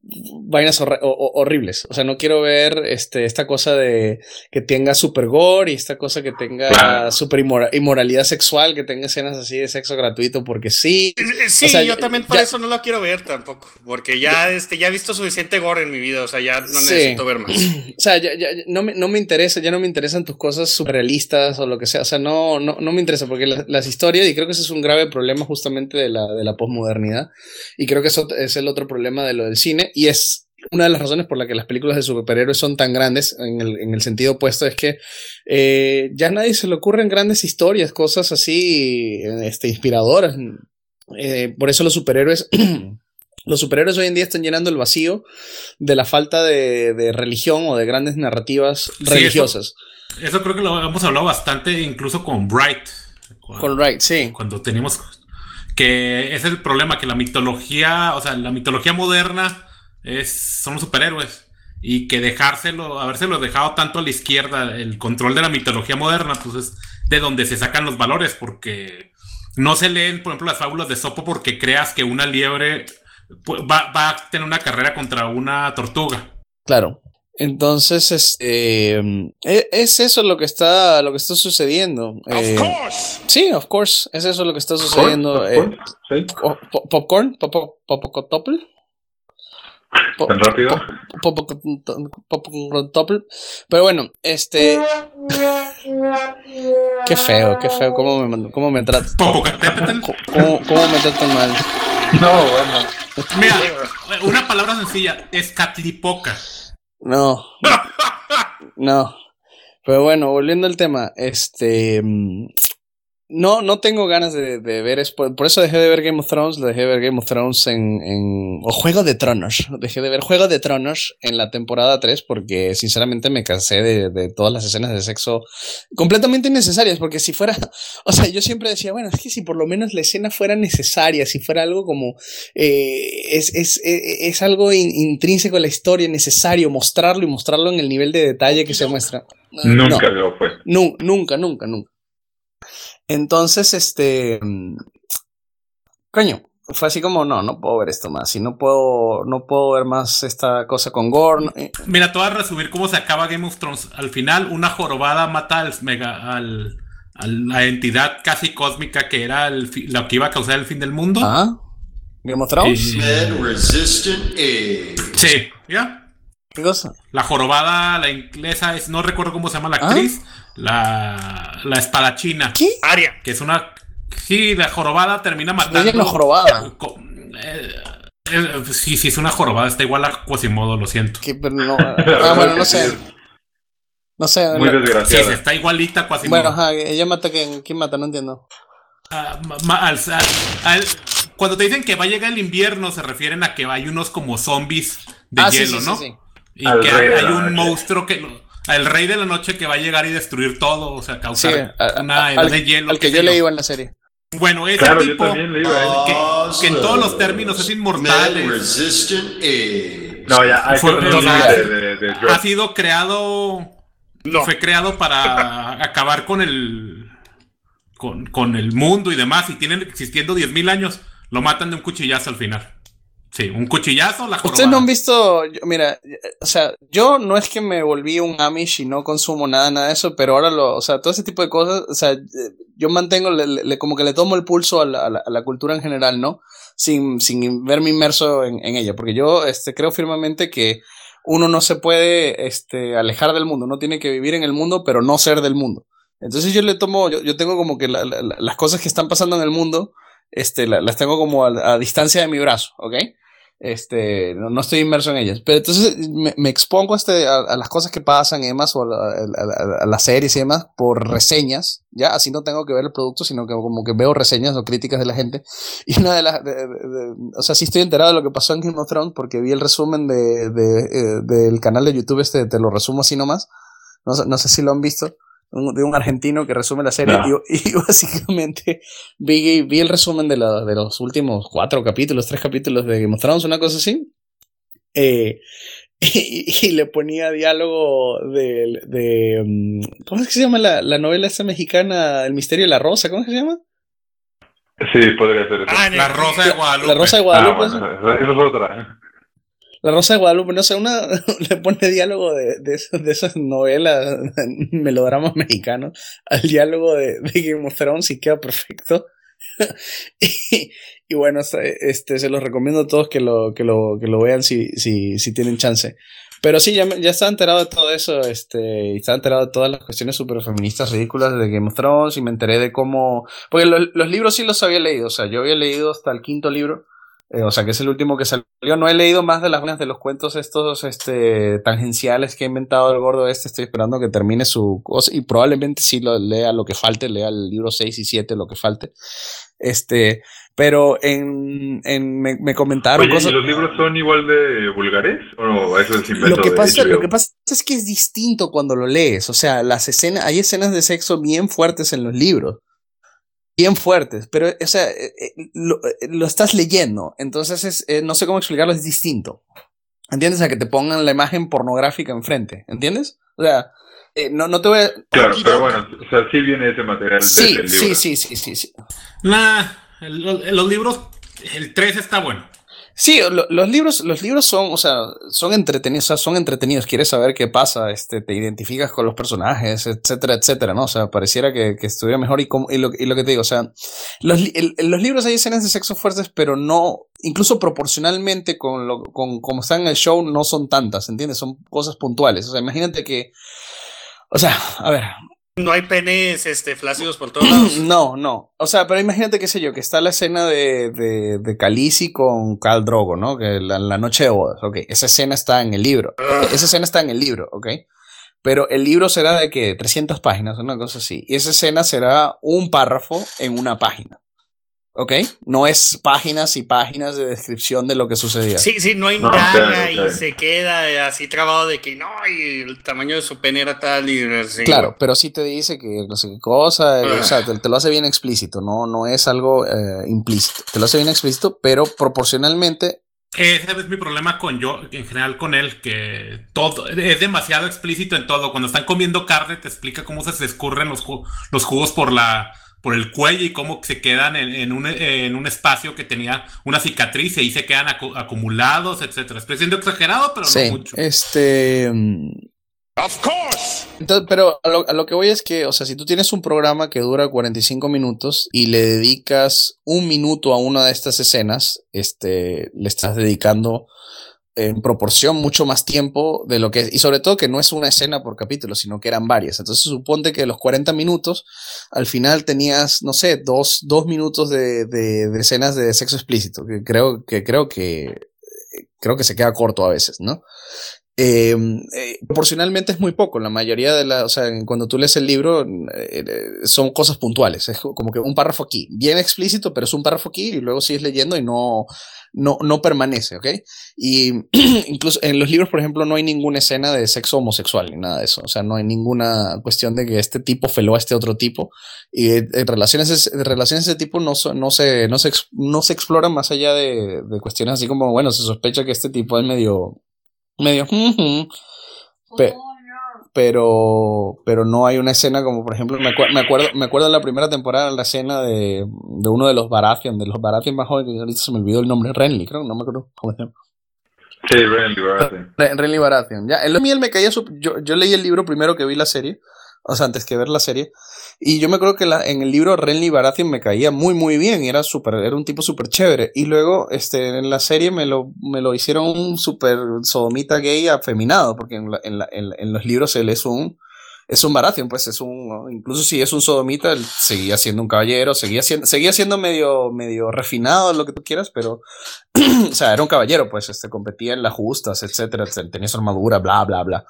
vainas horribles. O sea, no quiero ver este, esta cosa de que tenga super gore y esta cosa que tenga super inmoralidad sexual, que tenga escenas así de sexo gratuito, porque sí. Sí, yo también por eso no lo quiero ver tampoco, porque ya, este, ya he visto suficiente gore en mi vida, o sea, ya no necesito ver más. O sea, ya, no, me, no me interesa, ya no me interesan tus cosas surrealistas o lo que sea, o sea, no, no, no me interesa, porque las historias, y creo que ese es un grave problema justamente de la, de la posmodernidad, y creo que eso es el otro problema de lo del cine, y es una de las razones por las que las películas de superhéroes son tan grandes, en el, en el sentido opuesto, es que eh, ya a nadie se le ocurren grandes historias, cosas así este, inspiradoras. Eh, por eso los superhéroes, los superhéroes hoy en día están llenando el vacío de la falta de, religión o de grandes narrativas religiosas. Eso, creo que lo hemos hablado bastante, incluso con Bright. con Bright, sí. Cuando tenemos que es el problema, que la mitología, o sea, la mitología moderna es, son superhéroes. Y que dejárselo, habérselo dejado tanto a la izquierda, el control de la mitología moderna, pues es de donde se sacan los valores, porque no se leen, por ejemplo, las fábulas de Sopo porque creas que una liebre va, a tener una carrera contra una tortuga. Claro. Entonces, este, e, es, eso lo que está, lo que está sucediendo. Eh, sí, of course, es eso lo que está sucediendo. Eh, popcorn, popcorn, ¿Tan rápido? Pero bueno, este. Qué feo, qué feo. ¿Cómo me, cómo me tratan? ¿Cómo, ¿Cómo me tratan mal? No, bueno. Mira, una palabra sencilla: escatlipoca. No. No. Pero bueno, volviendo al tema, este. No, no tengo ganas de, ver, por, por, eso dejé de ver Game of Thrones, lo dejé de ver Game of Thrones en, en, o Juego de Tronos, dejé de ver Juego de Tronos en la temporada 3 porque sinceramente me cansé de, de, todas las escenas de sexo completamente innecesarias, porque si fuera, o sea, yo siempre decía, bueno, es que si por lo menos la escena fuera necesaria, si fuera algo como, eh, es, es, es, algo intrínseco a la historia, necesario mostrarlo y mostrarlo en el nivel de detalle que se muestra. Nunca lo fue. nunca, nunca, nunca. Entonces, este. Coño, fue así como, no, no puedo ver esto más. Y no puedo, no puedo ver más esta cosa con Gorn. Eh. Mira, te voy a resumir cómo se acaba Game of Thrones. Al final, una jorobada mata al mega, al, a la entidad casi cósmica que era el, lo que iba a causar el fin del mundo. Ah. Game of Thrones. Sí, ¿ya? ¿Qué cosa? La jorobada, la inglesa, es, no recuerdo cómo se llama la actriz. ¿Ah? la, la espadachina. ¿Qué? Aria. Que es una. Sí, la jorobada termina matando. Es una jorobada. Eh, eh, sí, sí, es una jorobada. Está igual a Quasimodo, lo siento. Pero no, ah, bueno, no sé. No sé. Muy desgraciada. Sí, está igualita a Quasimodo. Bueno, ajá, ella mata. ¿Quién, quién mata? No entiendo. cuando te dicen que va a llegar el invierno, se refieren a que hay unos como zombies de Ah, hielo, ¿no? Y que hay, un monstruo que. El rey de la noche que va a llegar y destruir todo, o sea, causar una edad al, de hielo. Al que yo le iba en la serie. Bueno, ese Claro, tipo también le iba, que, que en todos los términos es inmortal. es- No, ya, hay fue- que no, de, de, de, ha sido creado. Fue creado para acabar con el. Con, con el mundo y demás. Y tienen existiendo 10.000 años. Lo matan de un cuchillazo al final. Sí, un cuchillazo, la Ustedes jorobada. no han visto, yo- mira, o sea, yo no es que me volví un Amish y no consumo nada, nada de eso, pero ahora lo, o sea, todo ese tipo de cosas, o sea, eh, yo mantengo, le, le- como que le tomo el pulso a la, a la- a la cultura en general, ¿no? Sin, sin verme inmerso en, en ella, porque yo, este, creo firmemente que uno no se puede, este, alejar del mundo, uno tiene que vivir en el mundo, pero no ser del mundo. Entonces yo le tomo, yo, yo tengo como que la- la- la- las cosas que están pasando en el mundo, este, la- las tengo como a, a distancia de mi brazo, ¿ok? Este, no, no estoy inmerso en ellas. Pero entonces me, me expongo este, a, a las cosas que pasan y demás, o a, a- a- las series y demás, por reseñas, ya, así no tengo que ver el producto, sino que como que veo reseñas o críticas de la gente. Y una de las, de- de- de- o sea, sí estoy enterado de lo que pasó en Game of Thrones, porque vi el resumen eh, del canal de YouTube, este, te lo resumo así nomás. No, no sé si lo han visto. Un- de un argentino que resume la serie No. y, y básicamente vi, vi el resumen de, la- de los últimos cuatro capítulos, tres capítulos de Game of Thrones, una cosa así. Eh, y, y le ponía diálogo de, de mm, ¿cómo es que se llama la, la novela esta mexicana El misterio de la rosa? ¿Cómo es que se llama? Sí, podría ser eso. La Rosa de Guadalupe. La Rosa de Guadalupe. Ah, bueno, esa es otra. La Rosa de Guadalupe, no sé, una le pone diálogo de, de, de esas novelas, melodramas mexicanos, al diálogo de, de Game of Thrones y queda perfecto. y, y bueno, este, se los recomiendo a todos que lo, que lo, que lo vean si, si, si tienen chance. Pero sí, ya, ya estaba enterado de todo eso, este, y estaba enterado de todas las cuestiones super feministas ridículas de Game of Thrones, y me enteré de cómo, porque lo- los libros sí los había leído, o sea, yo había leído hasta el quinto libro, eh, o sea, que es el último que salió. No he leído más de las unas de los cuentos estos este, tangenciales que ha inventado el gordo este. Estoy esperando que termine su cosa y probablemente sí lo lea lo que falte, lea el libro 6 y 7, lo que falte. Este, pero en, en me, me comentaron Oye, cosas. ¿y los libros son igual de vulgares? ¿O eso es Lo que, pasa, lo que pasa es que es distinto cuando lo lees. O sea, las escenas, hay escenas de sexo bien fuertes en los libros. Bien fuertes. Pero, o sea, eh, eh, lo, eh, lo estás leyendo. Entonces, es, eh, no sé cómo explicarlo, es distinto. ¿Entiendes? A que te pongan la imagen pornográfica enfrente. ¿Entiendes? O sea, eh, no, no te voy a. Claro, pero bueno, o sea, sí viene ese material Sí, del libro. sí, sí, sí, sí, sí. Nah, el- el- los libros, el 3 está bueno. Sí, lo- los libros, los libros son, o sea, son entretenidos, son entretenidos, quieres saber qué pasa, este, te identificas con los personajes, etcétera, etcétera, ¿no? O sea, pareciera que, que estuviera mejor y, como- y, lo, y lo que te digo, o sea, los, el- los libros hay escenas de sexo fuertes, pero no, incluso proporcionalmente con lo, con como están en el show, no son tantas, ¿entiendes? Son cosas puntuales, o sea, imagínate que, o sea, a ver, No hay penes este, flácidos por todos lados. no, no. O sea, pero imagínate, qué sé yo, que está la escena de, de, de Khaleesi con Khal Drogo, ¿no? Que la, la noche de bodas, ok. Esa escena está en el libro. Ok, Esa escena está en el libro, ok. Pero el libro será de que 300 páginas, una cosa así. Y esa escena será un párrafo en una página. ¿Ok? No es páginas y páginas de descripción de lo que sucedía. Sí, sí, no indaga y se queda así trabado de que no, y el tamaño de su pene era tal y así. Claro, pero sí te dice que no sé qué cosa, eh, o sea, te, te lo hace bien explícito, no, no es algo eh, implícito. Te lo hace bien explícito, pero proporcionalmente Ese es mi problema con yo, en general con él, que todo es demasiado explícito en todo. Cuando están comiendo carne, te explica cómo se, escurren los, los jugos por la por el cuello y cómo se quedan en, en un, en un espacio que tenía una cicatriz y ahí se quedan acu- acumulados, etcétera. Estoy siendo exagerado, pero sí, no mucho. este... Of course. Entonces, pero a lo, a lo que voy es que, o sea, si tú tienes un programa que dura 45 minutos y le dedicas un minuto a una de estas escenas, este, le estás dedicando en proporción mucho más tiempo de lo que y sobre todo que no es una escena por capítulo, sino que eran varias. Entonces suponte que los 40 minutos, al final tenías, no sé, dos, dos minutos de, de, de escenas de sexo explícito, que creo que, creo que, creo que se queda corto a veces, ¿no? Em, eh, proporcionalmente es muy poco. La mayoría de la, o sea, cuando tú lees el libro eh, eh, son cosas puntuales. Es como que un párrafo aquí, bien explícito, pero es un párrafo aquí y luego sigues leyendo y no, no, no permanece, ¿ok? Y incluso en los libros, por ejemplo, no hay ninguna escena de sexo homosexual ni nada de eso. O sea, no hay ninguna cuestión de que este tipo feló a este otro tipo. Y en relaciones, relaciones de ese tipo no, no, se, no, se, no se exploran más allá de, de cuestiones así como, bueno, se sospecha que este tipo es medio medio... pero, pero no hay una escena como, por ejemplo, me, me, acuerdo me acuerdo de la primera temporada, la escena de, de uno de los Baratheon, de los Baratheon más jóvenes, que ahorita se me olvidó el nombre, Renly, creo, no me acuerdo cómo se llama. Sí, Renly Baratheon. Renly Baratheon. Ya, lo mío me caía yo, yo leí el libro primero que vi la serie, o sea, antes que ver la serie, y yo me acuerdo que la, en el libro Renly Baratheon me caía muy, muy bien. Y era súper, era un tipo súper chévere. Y luego, este, en la serie me lo, me lo hicieron un súper sodomita gay afeminado. Porque en, en, en, los libros él es un, es un Baratheon, pues es un, incluso si es un sodomita, él seguía siendo un caballero, seguía siendo, seguía siendo medio, medio refinado, lo que tú quieras, pero, o sea, era un caballero, pues, este, competía en las justas, etcétera, tenía su armadura, bla, bla, bla.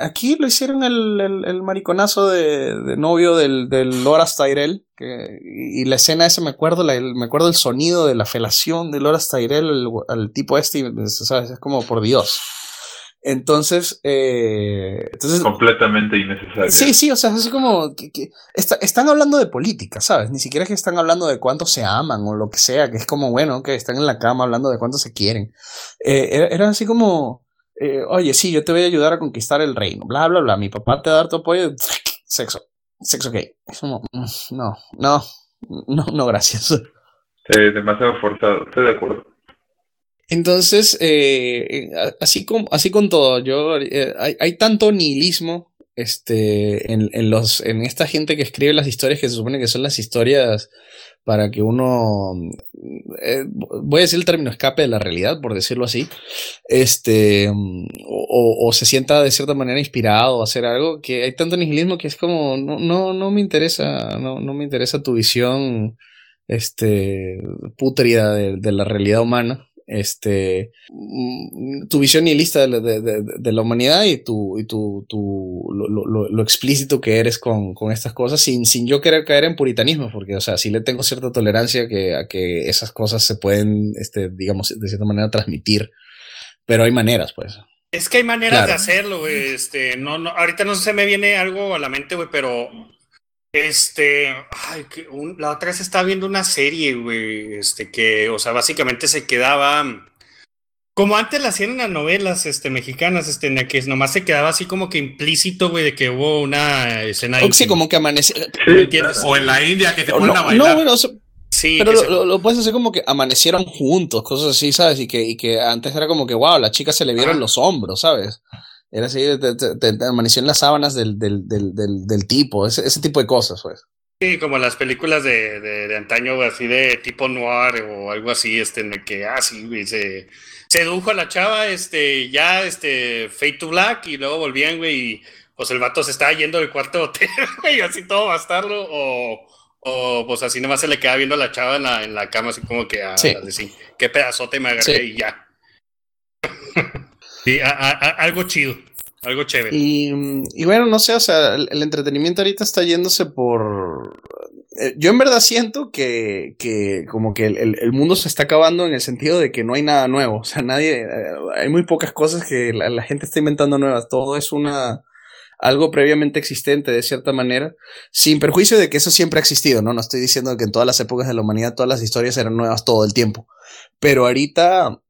Aquí lo hicieron el, el, mariconazo de, de, novio del, del Loras Tyrell, que, y, la escena esa me acuerdo, la, me acuerdo el sonido de la felación de Loras Tyrell al tipo este, ¿sabes? Es como por Dios. Entonces, eh, entonces... Completamente innecesario. Sí, sí, o sea, es así como... Que, están hablando de política, ¿sabes? Ni siquiera es que están hablando de cuánto se aman o lo que sea, que es como, bueno, que están en la cama hablando de cuánto se quieren. Eh, era, así como, eh, oye, sí, yo te voy a ayudar a conquistar el reino, bla, bla, bla, mi papá te va a dar tu apoyo, sexo, sexo gay. no, no, no, no, gracias. demasiado forzado, estoy de acuerdo. Entonces, eh, así, con, así con todo, yo, eh, hay, hay, tanto nihilismo este, en, en, los, en esta gente que escribe las historias que se supone que son las historias para que uno, eh, voy a decir el término escape de la realidad, por decirlo así, este, o, o, se sienta de cierta manera inspirado a hacer algo, que hay tanto nihilismo que es como, no, no, no me interesa, no, no me interesa tu visión, este, putrida de, de la realidad humana este, mm, tu visión nihilista de, de, de, la humanidad y, tu, y tu, tu lo, lo, lo, explícito que eres con, con, estas cosas sin, sin yo querer caer en puritanismo, porque, o sea, sí le tengo cierta tolerancia que, a que esas cosas se pueden, este, digamos, de cierta manera transmitir, pero hay maneras, pues. Es que hay maneras de hacerlo, güey. Este, no, no, ahorita no se me viene algo a la mente, güey, pero este, ay, que la otra vez estaba viendo una serie, güey, este, que, o sea, básicamente se quedaba, como antes la hacían en las novelas, este, mexicanas, este, en la que nomás se quedaba así como que implícito, güey, de que hubo una escena. O sí, como que amaneció. O en la India que te ponen a bailar. No, bueno, sí, pero lo, lo, puedes hacer como que amanecieron juntos, cosas así, ¿sabes? Y que, y que antes era como que, wow, la chica se le vieron los hombros, ¿sabes? Era así, te, amaneció en las sábanas del, del, del, del tipo, ese, ese, tipo de cosas, pues. Sí, como las películas de, de, de, antaño, así de tipo noir o algo así, este, en el que, ah, sí, güey, se sedujo a la chava, este, ya, este, fade to black, y luego volvían, güey, y pues el vato se estaba yendo del cuarto de hotel, güey, así todo bastardo, o, o pues así nomás se le queda viendo a la chava en la, en la cama, así como que, ah, sí. qué pedazote me agarré y ya. Sí, algo chido, algo chévere. Y, y, bueno, no sé, o sea, el, entretenimiento ahorita está yéndose por... Eh, yo en verdad siento que, que como que el, el, mundo se está acabando en el sentido de que no hay nada nuevo. O sea, nadie... Eh, hay muy pocas cosas que la, la gente está inventando nuevas. Todo es una algo previamente existente de cierta manera, sin perjuicio de que eso siempre ha existido, ¿no? No estoy diciendo que en todas las épocas de la humanidad todas las historias eran nuevas todo el tiempo, pero ahorita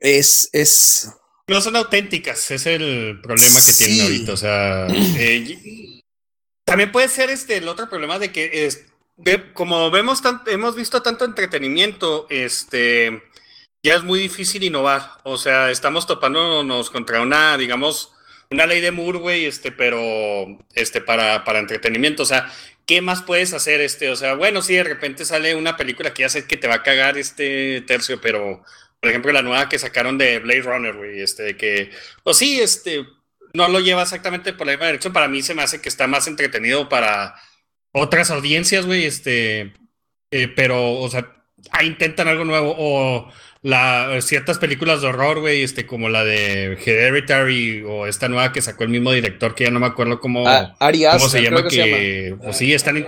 es, es, no son auténticas, es el problema que tienen ahorita. O sea, eh, también puede ser este el otro problema de que es, como vemos hemos visto tanto entretenimiento, este ya es muy difícil innovar. O sea, estamos topándonos contra una, digamos, una ley de Moore, güey, este, pero este, para, para entretenimiento. O sea, ¿qué más puedes hacer? Este, o sea, bueno, si de repente sale una película que ya sé que te va a cagar este tercio, pero por ejemplo, la nueva que sacaron de Blade Runner, güey, este, que, pues sí, este, no lo lleva exactamente por la misma dirección. Para mí se me hace que está más entretenido para otras audiencias, güey, este, eh, pero, o sea, intentan algo nuevo o la, ciertas películas de horror, güey, este, como la de Hereditary o esta nueva que sacó el mismo director que ya no me acuerdo cómo, ah, cómo se llama, que, pues sí, están,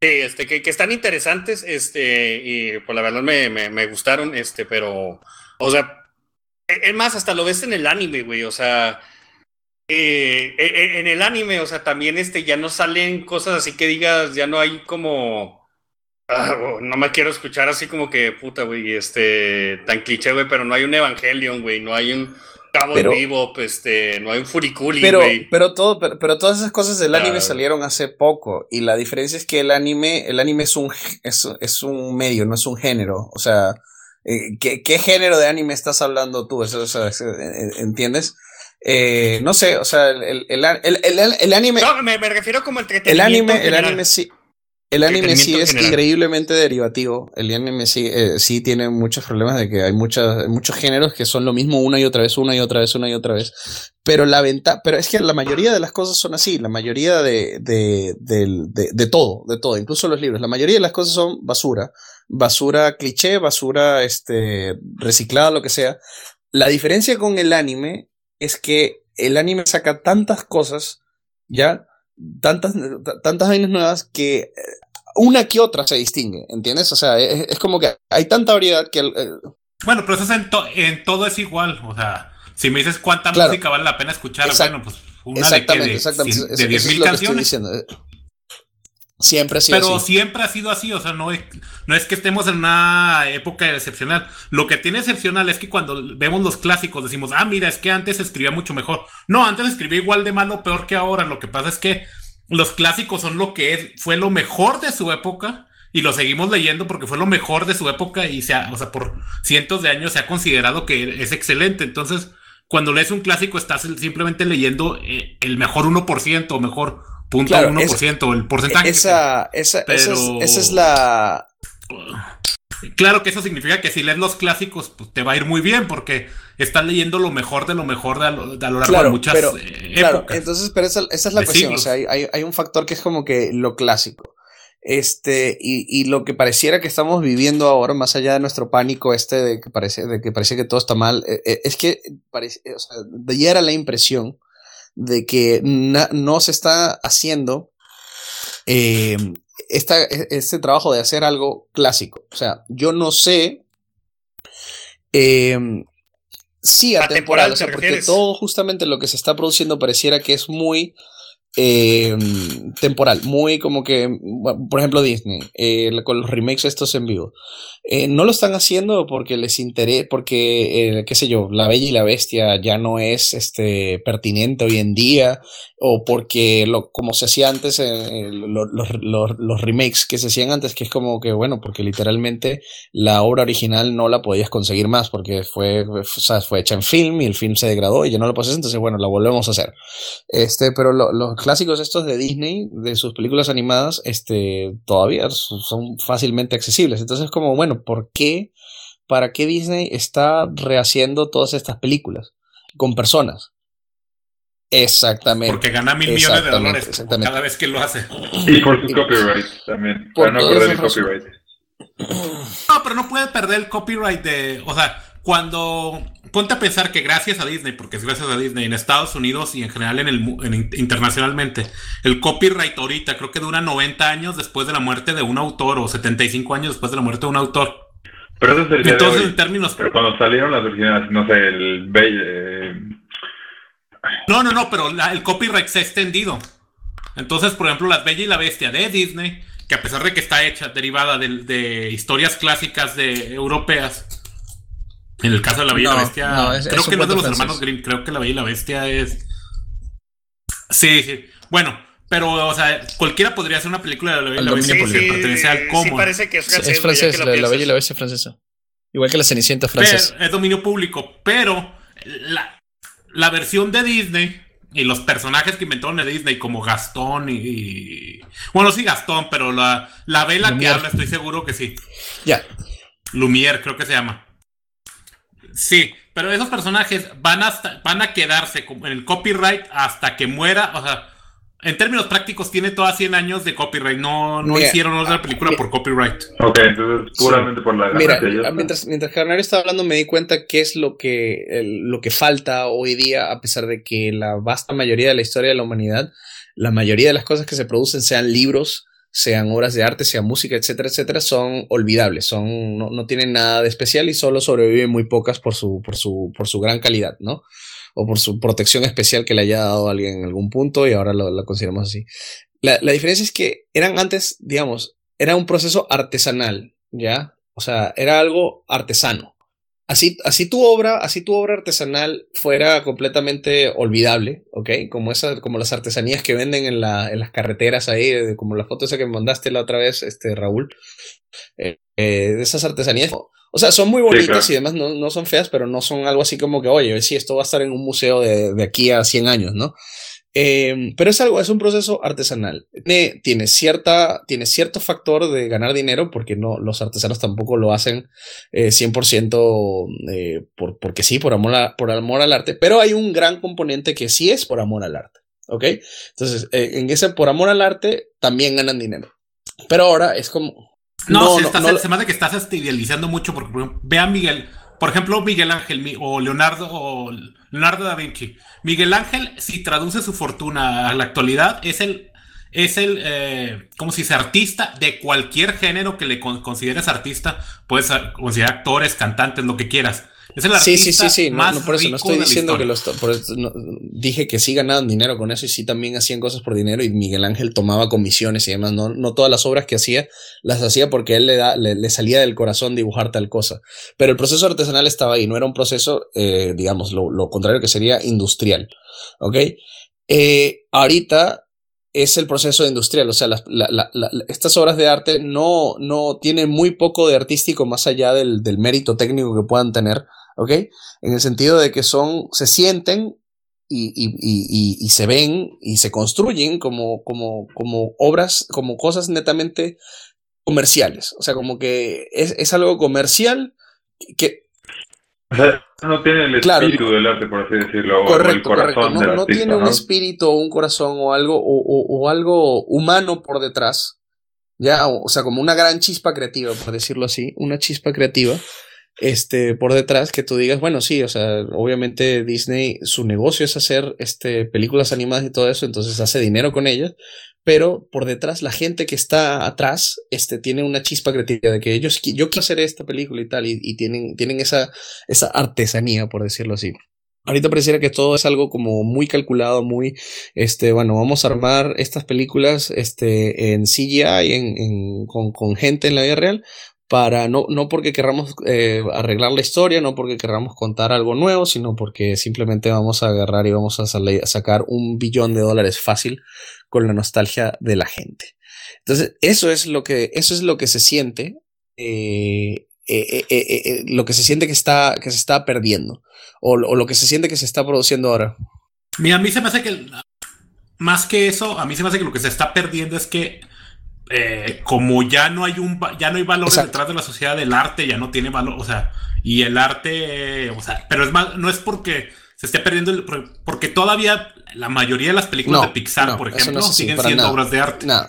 este, que, que, están interesantes, este, y pues la verdad me, me, me gustaron, este, pero, o sea, es más, hasta lo ves en el anime, güey, o sea, eh, e, e, en el anime, o sea, también este, ya no salen cosas así que digas, ya no hay como... Ah, no me quiero escuchar así como que puta, güey, este, tan cliché, güey, pero no hay un Evangelion, güey, no hay un Cabo pero, Vivo, este, no hay un Furikuli, pero, Pero, todo, pero, todas esas cosas del anime salieron hace poco, y la diferencia es que el anime, el anime es un, es, es un medio, no es un género, o sea, eh, ¿qué, ¿qué, género de anime estás hablando tú? Eso, ¿Entiendes? Eh, no sé, o sea, el, el, el, el anime. No, me, me, refiero como entretenimiento. El anime, el anime sí. El anime sí es increíblemente derivativo. El anime sí, eh, sí tiene muchos problemas de que hay muchas, muchos géneros que son lo mismo una y otra vez, una y otra vez, una y otra vez. Pero la venta, pero es que la mayoría de las cosas son así. La mayoría de, de, de, de, de todo, de todo, incluso los libros. La mayoría de las cosas son basura. Basura cliché, basura este, reciclada, lo que sea. La diferencia con el anime es que el anime saca tantas cosas, ¿ya? Tantas, tantas vainas nuevas que eh, una que otra se distingue, ¿entiendes? O sea, es, como que hay tanta variedad que... bueno, pero eso en, en, todo es igual, o sea, si me dices cuánta música vale la pena escuchar, bueno, pues una de, que de, exactamente, de 10.000 canciones. Siempre ha sido Pero así. siempre ha sido así, o sea, no es, no es que estemos en una época excepcional. Lo que tiene excepcional es que cuando vemos los clásicos decimos, ah, mira, es que antes escribía mucho mejor. No, antes escribía igual de malo, peor que ahora. Lo que pasa es que los clásicos son lo que es, fue lo mejor de su época y lo seguimos leyendo porque fue lo mejor de su época y se o sea, por cientos de años se ha considerado que es excelente. Entonces, cuando lees un clásico estás simplemente leyendo eh, el mejor 1% o mejor punto claro, 1%, el porcentaje. Esa, esa, esa, es, esa, es, la. Claro que eso significa que si lees los clásicos, pues te va a ir muy bien, porque estás leyendo lo mejor de lo mejor de a lo, de a lo largo claro, de muchas pero, eh, claro, épocas. entonces, pero esa, esa es la cuestión. Siglos. O sea, hay, hay, hay, un factor que es como que lo clásico. Este, y, y, lo que pareciera que estamos viviendo ahora, más allá de nuestro pánico este de que parece, de que parece que todo está mal, eh, es que parece, o sea, ya era la impresión de que no se está haciendo eh, esta, este trabajo de hacer algo clásico. O sea, yo no sé eh, sí atemporal, o sea, porque todo justamente lo que se está produciendo pareciera que es muy eh, temporal, muy como que, por ejemplo, Disney, eh, con los remakes estos en vivo. Eh, no lo están haciendo porque les interesa, porque, qué sé yo, La Bella y la Bestia ya no es este, pertinente hoy en día, o porque, lo, como se hacía antes, los, remakes que se hacían antes, que es como que, bueno, porque literalmente la obra original no la podías conseguir más, porque fue, o sea, fue hecha en film y el film se degradó y ya no lo puedes entonces, bueno, la volvemos a hacer. Este, pero lo, los clásicos estos de Disney, de sus películas animadas, este, todavía son fácilmente accesibles. Entonces, como, bueno, ¿por qué? ¿Para qué Disney está rehaciendo todas estas películas? Con personas. Exactamente. Porque gana mil millones de dólares cada vez que lo hace. Y por su copyright también. Para no perder el copyright. No, pero no puede perder el copyright de. O sea, cuando. Ponte a pensar que gracias a Disney, porque es gracias a Disney en Estados Unidos y en general en el en, internacionalmente, el copyright ahorita creo que dura 90 años después de la muerte de un autor o 75 años después de la muerte de un autor. Pero eso es el Entonces, en términos. Pero cuando salieron las originales, no sé, el. Eh... No, no, no, pero la, el copyright se ha extendido. Entonces, por ejemplo, Las Bella y la Bestia de Disney, que a pesar de que está hecha derivada de, de historias clásicas de europeas, en el caso de La Bella no, y la Bestia, no, es, creo es que no es de los francés. hermanos Grimm, creo que La Bella y la Bestia es... Sí, sí. Bueno, pero, o sea, cualquiera podría hacer una película de La Bella y la Bestia sí, porque sí, pertenece al común. Sí, parece que es francés. Es francés, la, la, Bella y la Bestia es francesa. Igual que La Cenicienta francesa. Es dominio público, pero la, la versión de Disney y los personajes que inventaron de Disney como Gastón y, y... bueno sí Gastón pero la, la vela Lumière. que habla estoy seguro que sí ya yeah. Lumière creo que se llama sí pero esos personajes van hasta van a quedarse en el copyright hasta que muera o sea en términos prácticos tiene todas 100 años de copyright. No, no hicieron otra película por copyright. Ok, entonces puramente por la Mira, mientras, mientras Carnal estaba hablando me di cuenta qué es lo que, lo que falta hoy día, a pesar de que la vasta mayoría de la historia de la humanidad, la mayoría de las cosas que se producen, sean libros, sean obras de arte, sea música, etcétera, etcétera, son olvidables, son, no, no tienen nada de especial y solo sobreviven muy pocas por su, por su, por su gran calidad, ¿no? o por su protección especial que le haya dado alguien en algún punto y ahora lo, consideramos así. La, la, diferencia es que eran antes, digamos, era un proceso artesanal, ¿ya? O sea, era algo artesano. Así, así tu obra, así tu obra artesanal fuera completamente olvidable, ¿ok? Como esa, como las artesanías que venden en, la, en las carreteras ahí, como la foto esa que me mandaste la otra vez, este, Raúl, eh, eh, de esas artesanías o sea, son muy bonitas y demás, no, no, son feas, pero no son algo así como que, oye, sí, esto va a estar en un museo de, de aquí a 100 años, ¿no? Eh, pero es algo, es un proceso artesanal. Tiene, tiene, cierta, tiene cierto factor de ganar dinero, porque no, los artesanos tampoco lo hacen eh, 100% eh, por, porque sí, por amor, por amor al arte, pero hay un gran componente que sí es por amor al arte. ¿Ok? Entonces, eh, en ese por amor al arte también ganan dinero. Pero ahora es como, no, se, me hace que estás idealizando mucho porque ve a Miguel, por ejemplo, Miguel Ángel o Leonardo o Leonardo da Vinci. Miguel Ángel, si traduce su fortuna a la actualidad, es el, es el, eh, como si es artista de cualquier género que le consideres artista. Puedes considerar actores, cantantes, lo que quieras. Es el sí, sí, sí, sí. No, por eso no estoy diciendo que los. dije que sí ganaban dinero con eso y sí también hacían cosas por dinero y Miguel Ángel tomaba comisiones y demás. No, no todas las obras que hacía las hacía porque él le, da, le, salía del corazón dibujar tal cosa. Pero el proceso artesanal estaba ahí, no era un proceso, eh, digamos, lo, lo, contrario que sería industrial. ¿Ok? Eh, ahorita es el proceso industrial, o sea, estas obras de arte no, no tienen muy poco de artístico más allá del, del mérito técnico que puedan tener ¿ok? En el sentido de que son, se sienten y, y, y, y, se ven y se construyen como, como, como obras, como cosas netamente comerciales. O sea, como que es, es algo comercial que... O sea, no tiene el espíritu del arte, por así decirlo, correcto, o el corazón correcto. No, no tiene un espíritu o un corazón o algo, o, o, o algo humano por detrás. Ya, o sea, como una gran chispa creativa, por decirlo así, una chispa creativa este, por detrás que tú digas, bueno, sí, o sea, obviamente Disney, su negocio es hacer este, películas animadas y todo eso, entonces hace dinero con ellas, pero por detrás la gente que está atrás este, tiene una chispa creativa de que ellos, yo quiero hacer esta película y tal, y, tienen, tienen esa, esa artesanía, por decirlo así. Ahorita pareciera que todo es algo como muy calculado, muy, este, bueno, vamos a armar estas películas, este, en CGI, en, en, con, con gente en la vida real, para no, no porque querramos eh, arreglar la historia, no porque querramos contar algo nuevo, sino porque simplemente vamos a agarrar y vamos a, sacar un billón de dólares fácil con la nostalgia de la gente. Entonces, eso es lo que, eso es lo que se siente, eh, eh, lo que se siente que, está, que se está perdiendo, o, o, lo que se siente que se está produciendo ahora. Mira, a mí se me hace que, más que eso, a mí se me hace que lo que se está perdiendo es que eh, como ya no hay un ya no hay valores detrás de la sociedad del arte, ya no tiene valor, o sea, y el arte, o sea, pero es más, no es porque se esté perdiendo, el, porque todavía la mayoría de las películas de Pixar, por ejemplo, siguen siendo obras de arte. No,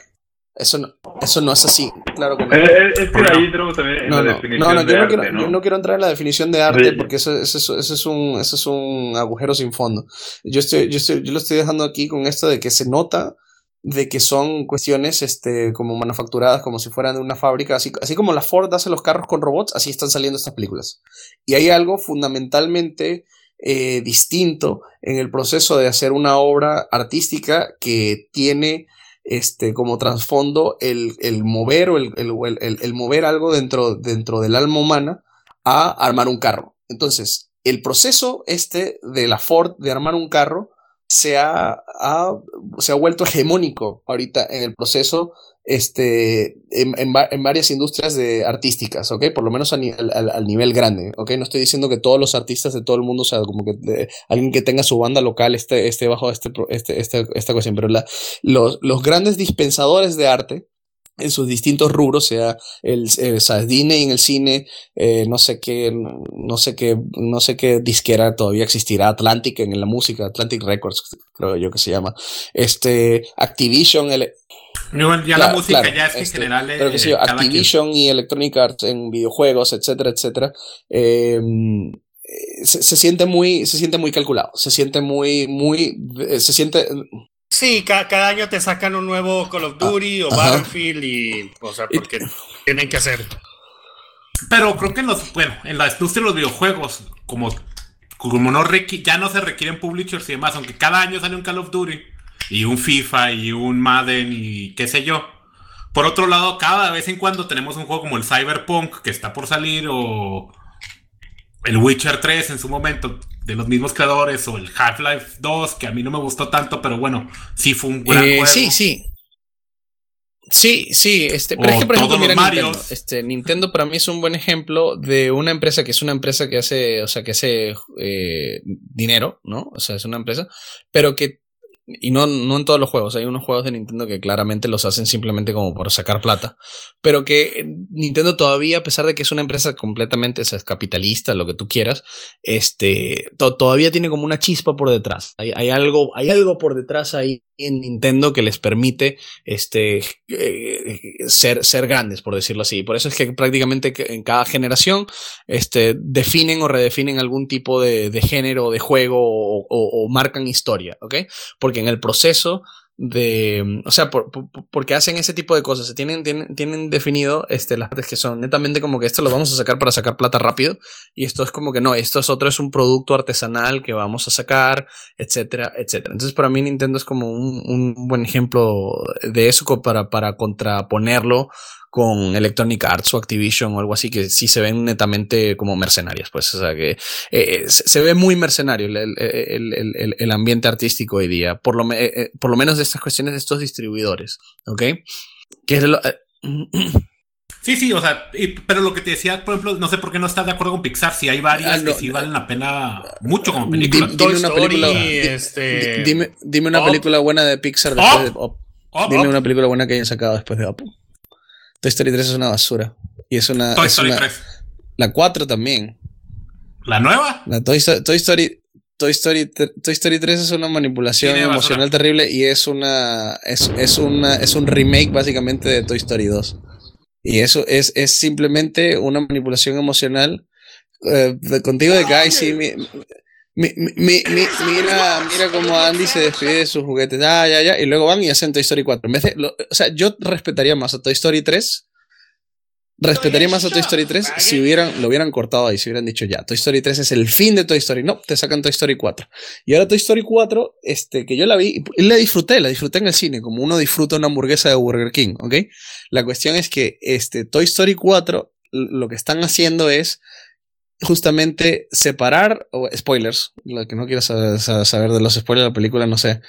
eso no, eso no es así, claro que no. Eh, eh, es, que ahí entramos también en la definición no, de yo arte, no, quiero, yo no quiero entrar en la definición de arte porque eso, eso, eso, es un, eso es un agujero sin fondo. Yo, estoy, yo, estoy, yo lo estoy dejando aquí con esto de que se nota de que son cuestiones este, como manufacturadas como si fueran de una fábrica, así, así como la Ford hace los carros con robots, así están saliendo estas películas. Y hay algo fundamentalmente eh, distinto en el proceso de hacer una obra artística que tiene este, como trasfondo el, el, mover o el, el, el, mover algo dentro, dentro del alma humana a armar un carro. Entonces, el proceso este de la Ford de armar un carro se ha, se ha vuelto hegemónico ahorita en el proceso este, en, en, varias industrias de artísticas. Por lo menos al, nivel grande. No estoy diciendo que todos los artistas de todo el mundo, o sea, como que alguien que tenga su banda local esté, esté bajo este, este, este esta cuestión, pero la, los, los grandes dispensadores de arte en sus distintos rubros, sea el, el Disney en el cine, eh, no sé qué, no sé qué, no sé qué disquera todavía existirá, Atlantic en la música, Atlantic Records, creo yo que se llama, este, Activision, el, ya la música ya es que en este, general pero que Activision y Electronic Arts en videojuegos, etcétera, etcétera, em, se, se, siente muy, se siente muy calculado, se siente muy, muy, se siente, Sí, cada año te sacan un nuevo Call of ah, Duty o Battlefield y, o sea, porque tienen que hacer. Pero creo que en los, bueno, en la industria de los videojuegos, como, como no ya no se requieren publishers y demás, aunque cada año sale un Call of Duty y un FIFA y un Madden y qué sé yo. Por otro lado, cada vez en cuando tenemos un juego como el Cyberpunk que está por salir o el Witcher 3 en su momento de los mismos creadores o el Half-Life 2 que a mí no me gustó tanto, pero bueno, sí fue un gran eh, juego. Sí, sí. Sí, sí, este, pero es que por ejemplo, mira Nintendo, este, Nintendo para mí es un buen ejemplo de una empresa que es una empresa que hace, o sea, que hace eh, dinero, ¿no? O sea, es una empresa, pero que y no, no en todos los juegos, hay unos juegos de Nintendo que claramente los hacen simplemente como por sacar plata, pero que Nintendo todavía, a pesar de que es una empresa completamente capitalista, lo que tú quieras, este, todavía tiene como una chispa por detrás. Hay, hay, algo, hay algo por detrás ahí en Nintendo que les permite este, eh, ser, ser grandes, por decirlo así. Por eso es que prácticamente en cada generación este, definen o redefinen algún tipo de, de género, de juego o, o, marcan historia, ¿ok? Porque en el proceso de, o sea, por, porque hacen ese tipo de cosas, tienen, tienen, tienen definido este, las partes que son netamente como que esto lo vamos a sacar para sacar plata rápido y esto es como que no, esto es otro, es un producto artesanal que vamos a sacar, etcétera, etcétera. Entonces para mí Nintendo es como un, un buen ejemplo de eso para, para contraponerlo con Electronic Arts o Activision o algo así que sí se ven netamente como mercenarias, pues, o sea que eh, se, ve muy mercenario el, el, el, ambiente artístico hoy día, por lo, eh, eh, por lo menos de estas cuestiones de estos distribuidores, ¿ok? Que es lo, Sí, sí, o sea, pero lo que te decía, por ejemplo, no sé por qué no estás de acuerdo con Pixar, si hay varias ah, que sí valen la pena mucho como película. Dime, una película, este... dime, dime, una película buena de Pixar después de Up. Dime una película buena que hayan sacado después de Up. Toy Story 3 es una basura. Y es una. Toy Story 3. La 4 también. ¿La nueva? La Toy, Story. Toy Story, Toy Story 3 es una manipulación emocional terrible y es una, es, es, una. es un remake básicamente de Toy Story 2. Y eso es, es simplemente una manipulación emocional. Eh, contigo de Guy, sí, mi, mi, mi, mira, mira cómo Andy se despide de sus juguetes. Ya, ya, ya. Y luego van y hacen Toy Story 4. En vez de, o sea, yo respetaría más a Toy Story 3. Respetaría más a Toy Story 3 si hubieran, lo hubieran cortado ahí, si hubieran dicho ya, Toy Story 3 es el fin de Toy Story. No, te sacan Toy Story 4. Y ahora Toy Story 4, este, que yo la vi, y la disfruté, la disfruté en el cine, como uno disfruta una hamburguesa de Burger King, ¿ok? La cuestión es que este, Toy Story 4, lo que están haciendo es justamente separar, o spoilers, lo que no quiero saber, de los spoilers de la película, no sé,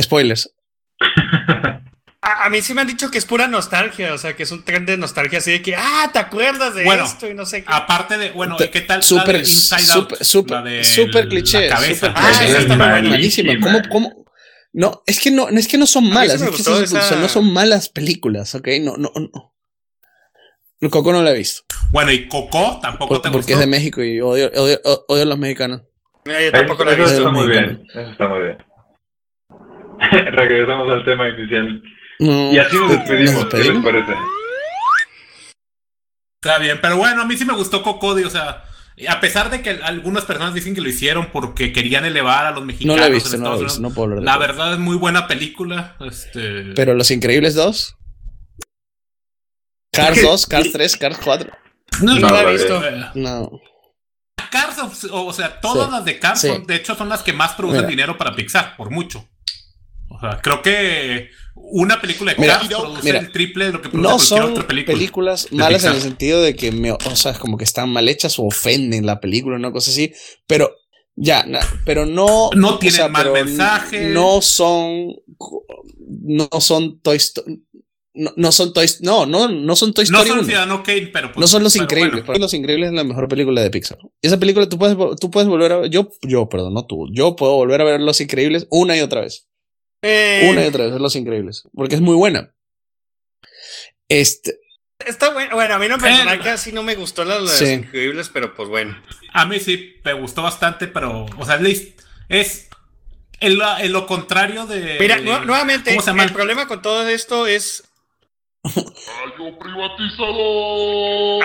spoilers. A, mí sí me han dicho que es pura nostalgia, o sea, que es un tren de nostalgia así de que, ah, ¿te acuerdas de esto? Y no sé qué. Aparte de, bueno, ¿qué tal super, Inside super, Super, super cliché. Super ah, está malísima. ¿Cómo, cómo? No, es que no, es que no son malas, es que no son malas películas, ¿ok? No, no, no. Coco no lo he visto. Bueno, y Coco tampoco te Porque es de México y odio, odio, odio a los mexicanos. yo tampoco lo he visto. Eso está muy bien. Eso está muy bien. Regresamos al tema inicial. y así nos despedimos. ¿Qué les parece? Está bien, pero bueno, a mí sí me gustó Coco, o sea, a pesar de que algunas personas dicen que lo hicieron porque querían elevar a los mexicanos. No lo he visto, no lo he visto, no puedo La verdad es muy buena película. Este... Pero Los Increíbles 2. Cars 2, Cars 3, Cars 4. No, no, la he visto. No. Cars, o, sea, todas las de Cars, de hecho, son las que más producen dinero para Pixar, por mucho. O sea, creo que una película de Cars produce el triple de lo que produce no son otra película películas malas en el sentido de que, me, o sea, como que están mal hechas o ofenden la película, una cosa así, pero ya, pero no. No tienen mal mensaje. No son. No son Toy Story no, no son Toy no, no, no son Toy Story. No son Ciudadano Kane, pero pues, No son Los Increíbles. Los Increíbles es la mejor película de Pixar. Esa película tú puedes, tú puedes volver a ver. Yo, yo, perdón, no tú. Yo puedo volver a ver Los Increíbles una y otra vez. Eh. Una y otra vez, Los Increíbles. Porque es muy buena. Este. Está bueno. Bueno, a mí no me casi no me gustó las, increíbles, pero pues bueno. A mí sí me gustó bastante, pero, o sea, es en lo, contrario de. Mira, nuevamente, el problema con todo esto es. ¡Rayo privatizado!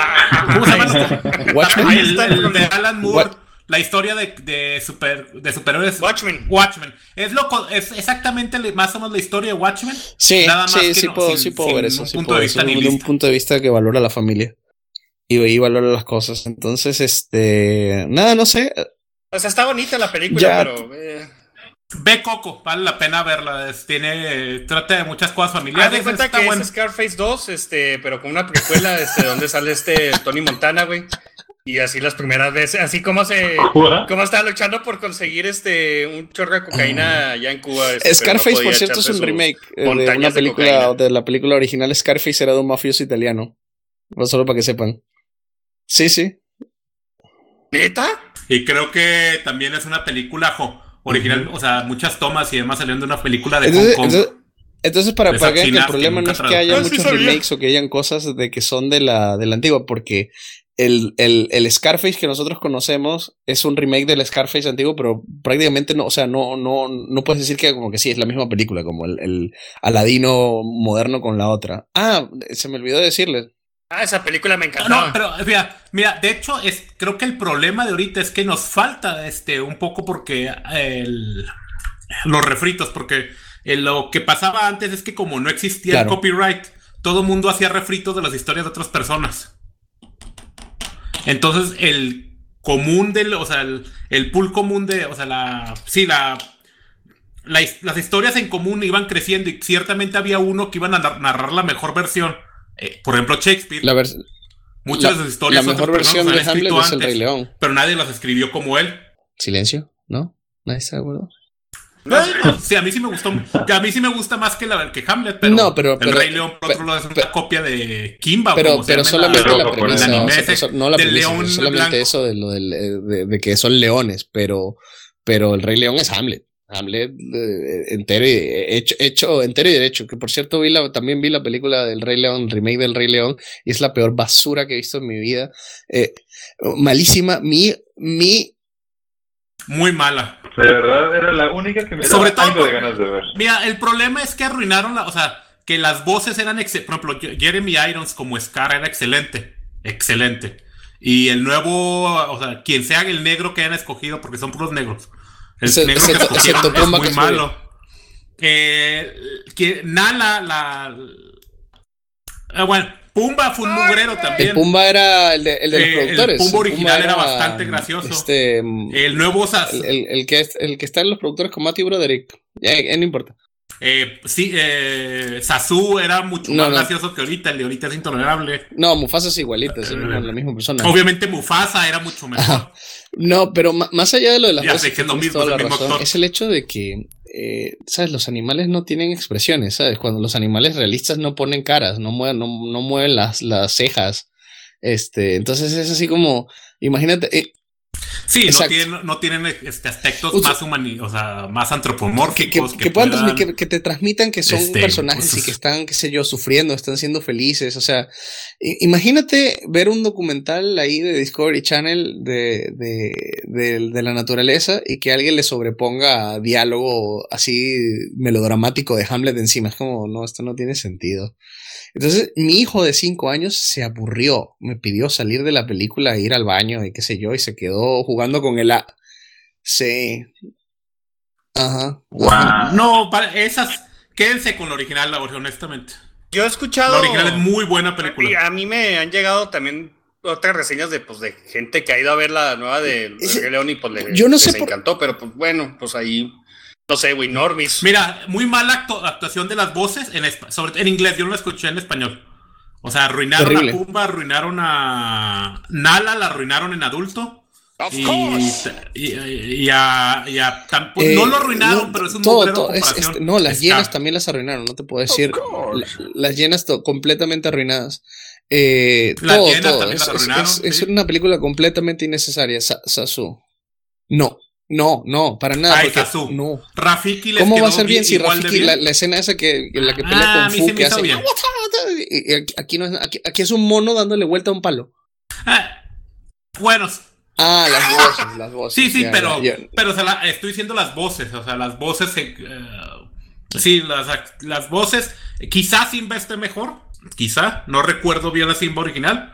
¿Cómo se llama? Watchmen. El, de Alan Moore. La historia de, de, super, de superhéroes. Watchmen. Watchmen. Es, lo, es exactamente más o menos la historia de Watchmen. Sí, Nada más sí, sí, puedo, sí puedo ver eso. Un punto de vista un punto de vista que valora la familia. Y, y valora las cosas. Entonces, este. Nada, no sé. O sea, está bonita la película, pero. Eh, Ve Coco, vale la pena verla. tiene, trata de muchas cosas familiares. de cuenta que es Scarface 2, este, pero con una precuela, este, donde sale este Tony Montana, güey. Y así las primeras veces, así como se, como estaba luchando por conseguir este un chorro de cocaína allá en Cuba. Este, Scarface, por cierto, es un remake eh, de una película, de, la película original. Scarface era de un mafioso italiano. No solo para que sepan. Sí, sí. ¿Neta? Y creo que también es una película, jo original, o sea, muchas tomas y demás salieron de una película de entonces, Hong Kong. Entonces, para, para que el problema no es que haya muchos remakes o que hayan cosas de que son de la, de la antigua, porque el, el, el, Scarface que nosotros conocemos es un remake del Scarface antiguo, pero prácticamente no, o sea, no, no, no puedes decir que como que sí, es la misma película, como el, el Aladino moderno con la otra. Ah, se me olvidó decirles. Ah, esa película me encantó. No, pero mira, mira, de hecho, es, creo que el problema de ahorita es que nos falta este un poco porque el, los refritos, porque lo que pasaba antes es que como no existía el copyright, todo el mundo hacía refritos de las historias de otras personas. Entonces, el común del, o sea, el, pool común de, o sea, la, sí, la, las historias en común iban creciendo y ciertamente había uno que iban a narrar la mejor versión eh, por ejemplo, Shakespeare. muchas de sus historias. La mejor versión de Hamlet es el Rey León. Pero nadie las escribió como él. Silencio, ¿no? Nadie de acuerdo. sí, a mí sí me gustó. A mí sí me gusta más que, la, que Hamlet, pero, no, pero el Rey León, por otro lado, es una copia de Kimba. Pero, pero solamente la, premisa. no la premisa, solamente eso de, lo del, eh, de, que son leones, pero, pero el Rey León es Hamlet. Hamlet eh, entero y hecho, hecho, entero y derecho. Que por cierto, vi la, también vi la película del Rey León, remake del Rey León, y es la peor basura que he visto en mi vida. Eh, malísima. Mi, mi. Muy mala. De verdad, era la única que me Sobre todo, de ganas de ver. Mira, el problema es que arruinaron la. O sea, que las voces eran. Por ejemplo, Jeremy Irons como Scar era excelente. Excelente. Y el nuevo. O sea, quien sea el negro que hayan escogido, porque son puros negros el se, negro que es muy malo. Eh, que Nala, la. Ah, bueno, Pumba fue un mugrero también. El Pumba era el de, el de los eh, productores. El Pumba original era, bastante gracioso. Este, el nuevo Sas. El, el, que, el que está en los productores con Matthew Broderick. Ya, no importa. Eh, sí, eh, Sasu era mucho más gracioso que ahorita, el de ahorita es intolerable. No, Mufasa es igualita, es la misma persona. Obviamente Mufasa era mucho mejor. No, pero más allá de lo de las voces, es, lo mismo, es el hecho de que, eh, ¿sabes? Los animales no tienen expresiones, ¿sabes? Cuando los animales realistas no ponen caras, no mueven, no, no mueven las, las cejas. Este, entonces es así como, imagínate, eh, Sí, no tienen, no tienen este, aspectos más humanos, o sea, más antropomórficos. Que, puedan, que, te transmitan que son este, personajes pues, y que están, qué sé yo, sufriendo, están siendo felices. O sea, imagínate ver un documental ahí de Discovery Channel de, de, de, de la naturaleza y que alguien le sobreponga diálogo así melodramático de Hamlet encima. Es como, no, esto no tiene sentido. Entonces, mi hijo de cinco años se aburrió, me pidió salir de la película, ir al baño y qué sé yo, y se quedó jugando con el A. Sí. Ajá. No, para esas, quédense con la original, la honestamente. Yo he escuchado. La original es muy buena película. A mí me han llegado también otras reseñas de, pues, de gente que ha ido a ver la nueva de, León y pues le, yo no sé les encantó, pero pues bueno, pues ahí no sé, güey, Normis. Mira, muy mala actuación de las voces en, sobre, en inglés. Yo no la escuché en español. O sea, arruinaron a Pumba, arruinaron a Nala, la arruinaron en adulto. y, y, a, pues, no lo arruinaron, pero es un todo, No, las llenas también las arruinaron, no te puedo decir. las llenas completamente arruinadas. Eh, las llenas también las arruinaron. Es, una película completamente innecesaria, Sasu. No, No, no, para nada. Ay, porque, no. Rafiki les ¿Cómo va a ser bien si Rafiki, la, la, escena esa que, en la que pelea ah, con Fu, que hace. Bien. Aquí, no es, aquí, aquí, es un mono dándole vuelta a un palo. Ah, bueno. Ah, las voces, las voces. Sí, sí, ya, pero, ya, ya. pero o sea, la, estoy diciendo las voces, o sea, las voces. Eh, sí, las, las voces. Quizás Simba esté mejor, quizá, no recuerdo bien la Simba original,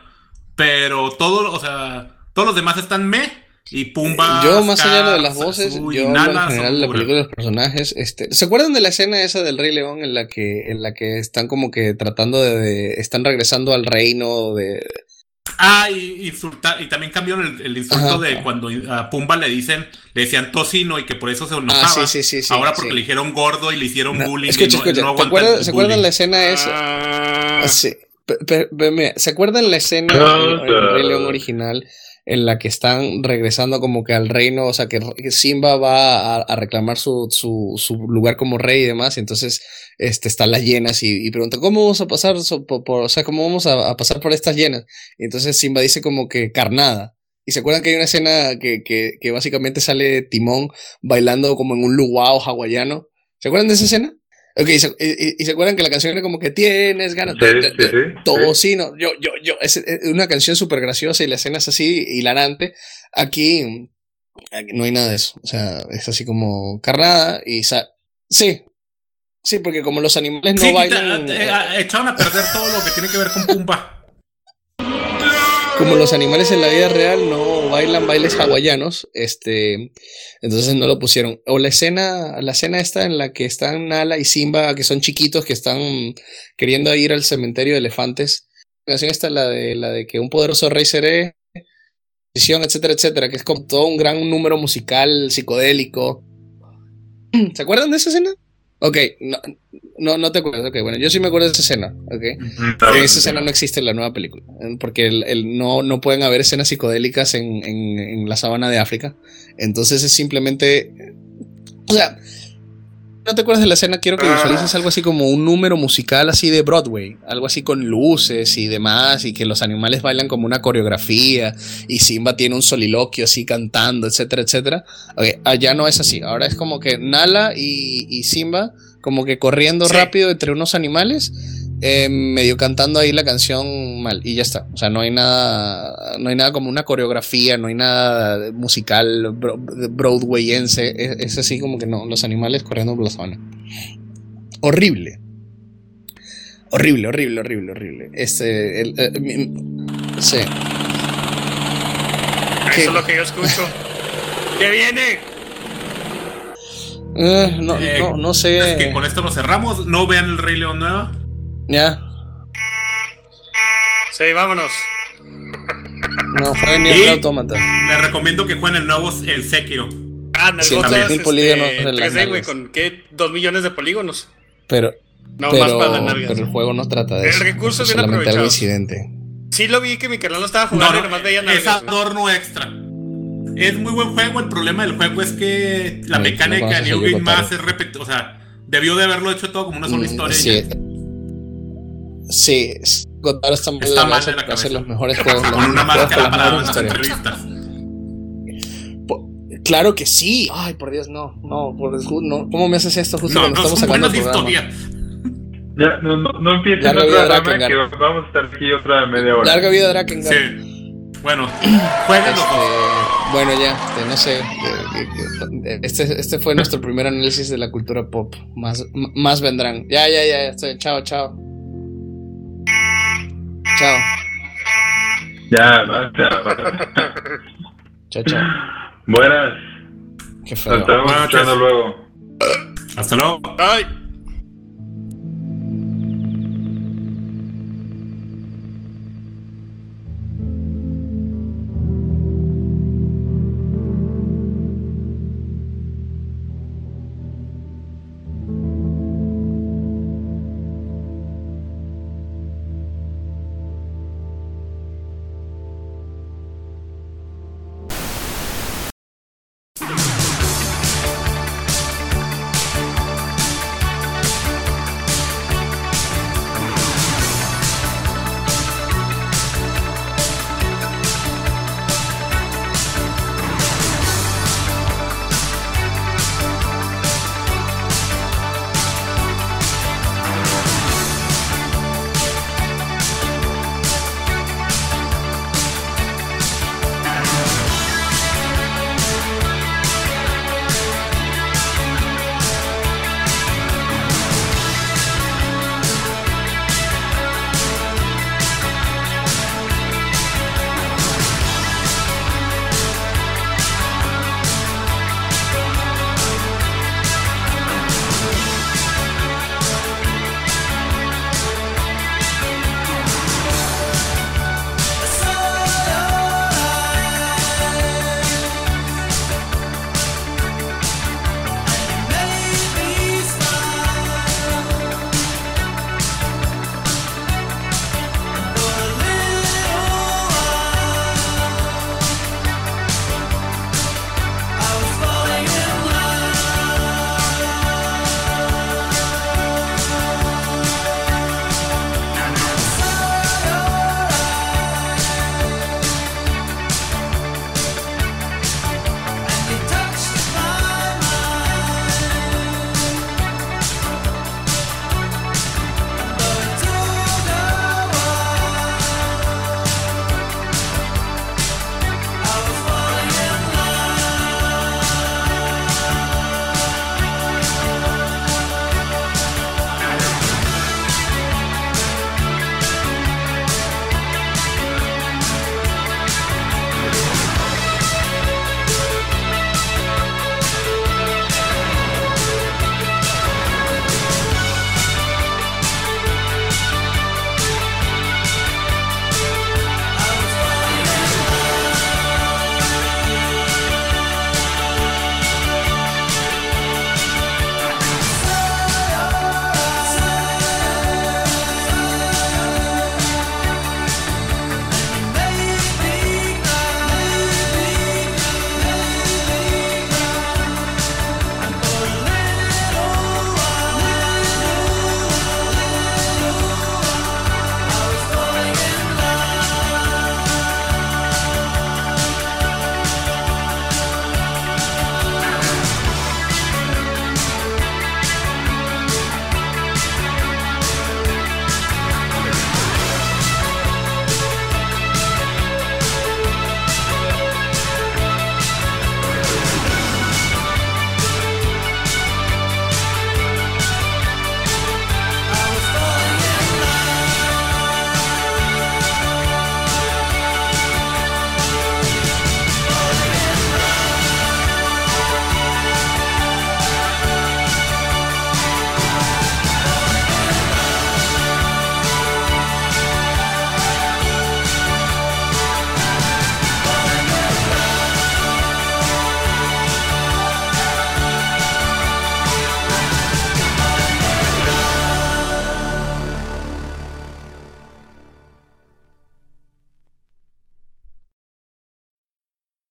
pero todo, o sea, todos los demás están me. Y Pumba. Yo, más allá de las voces, yo en general la película de los personajes. Este, ¿Se acuerdan de la escena esa del Rey León en la que, en la que están como que tratando de, de están regresando al reino de. Ah, y, insultar, y también cambiaron el, el insulto Ajá. de cuando a Pumba le dicen, le decían tocino y que por eso se enojaba. Ah, sí, sí, sí, Ahora porque le dijeron gordo y le hicieron no, bullying. Escucha, y no, escucha, no ¿te acuerdas, ¿Se acuerdan la escena esa? Ah. Sí. Pero, pero, ¿Se acuerdan la escena en el Rey León original? En la que están regresando como que al reino, o sea, que Simba va a, reclamar su, su, lugar como rey y demás, y entonces este, están las llenas y, y pregunta, ¿cómo vamos a pasar por, o sea, cómo vamos a, pasar por estas llenas? Y entonces Simba dice como que carnada. Y se acuerdan que hay una escena que, que, que básicamente sale Timón bailando como en un luau hawaiano. ¿Se acuerdan de esa escena? Ok, y se, y, y se, acuerdan que la canción era como que tienes ganas sí, de, de, sí, sí, tocino. Yo, yo, yo, es una canción súper graciosa y la escena es así hilarante. Aquí, aquí, no hay nada de eso. O sea, es así como carnada y sa sí. Sí, porque como los animales no sí, bailan. Te, eh, echaron a perder todo lo que tiene que ver con Pumba. Como los animales en la vida real no bailan bailes hawaianos, este, entonces no lo pusieron. O la escena, la escena esta en la que están Nala y Simba, que son chiquitos, que están queriendo ir al cementerio de elefantes. La canción esta, la de, la de que un poderoso rey seré, etcétera, etcétera, que es como todo un gran número musical psicodélico. ¿Se acuerdan de esa escena? Ok, no, no, no te acuerdas. Ok, bueno, yo sí me acuerdo de esa escena. Ok, Claro, esa escena no existe en la nueva película. Porque el, el, no, no pueden haber escenas psicodélicas en, en, en, la sabana de África. Entonces es simplemente. O sea, no te acuerdas de la escena, quiero que visualices algo así como un número musical así de Broadway. Algo así con luces y demás. Y que los animales bailan como una coreografía. Y Simba tiene un soliloquio así cantando, etcétera, etcétera. Okay, allá no es así. Ahora es como que Nala y, y Simba como que corriendo sí. rápido entre unos animales, eh, medio cantando ahí la canción mal y ya está. O sea, no hay nada, no hay nada como una coreografía, no hay nada musical broadwayense. Es, es así como que no, los animales corriendo por la zona. Horrible. Horrible, horrible, horrible, horrible. Este, el, el, el, sí. Eso es lo que yo escucho. ¡Que viene! Eh, no, eh, no, no, sé. Es que con esto lo cerramos. No vean el Rey León nueva. Ya. Sí, vámonos. No, fue ni el automata. Les recomiendo que jueguen el nuevo, el Sekiro. Ah, en el sí, este, polígonos. 3D, güey, con qué? ¿Dos millones de polígonos? Pero. No, pero, más para las pero el juego no trata de el eso. El recurso es bien solamente algo incidente. Sí lo vi que mi canal lo estaba jugando no, y nomás veía Es adorno extra. Es muy buen juego. El problema del juego es que la mecánica de New Game Más es repetitiva. O sea, debió de haberlo hecho todo como una sola Mm, historia. Sí. Sí, Godard está mal, Está mal de la hacer los mejores juegos. Con una los máscara para las entrevistas. Claro que sí. Ay, por Dios, no. No, por no. ¿Cómo me haces esto justo No, cuando no estamos sacando el programa? Ya, no, no, no empieces Larga otra vida rama Drakengard. que vamos a estar aquí otra media hora. Larga vida Drakengard. Sí. Bueno, jueguenlo. Este, bueno, ya, este, no sé. Este, este fue nuestro primer análisis de la cultura pop. Más, más vendrán. Ya, ya, ya. Estoy. Chao, chao. Chao. Ya, basta. basta. Chao, chao. Buenas. Qué Nos feo. estamos Buenas escuchando luego. Hasta luego. Ay.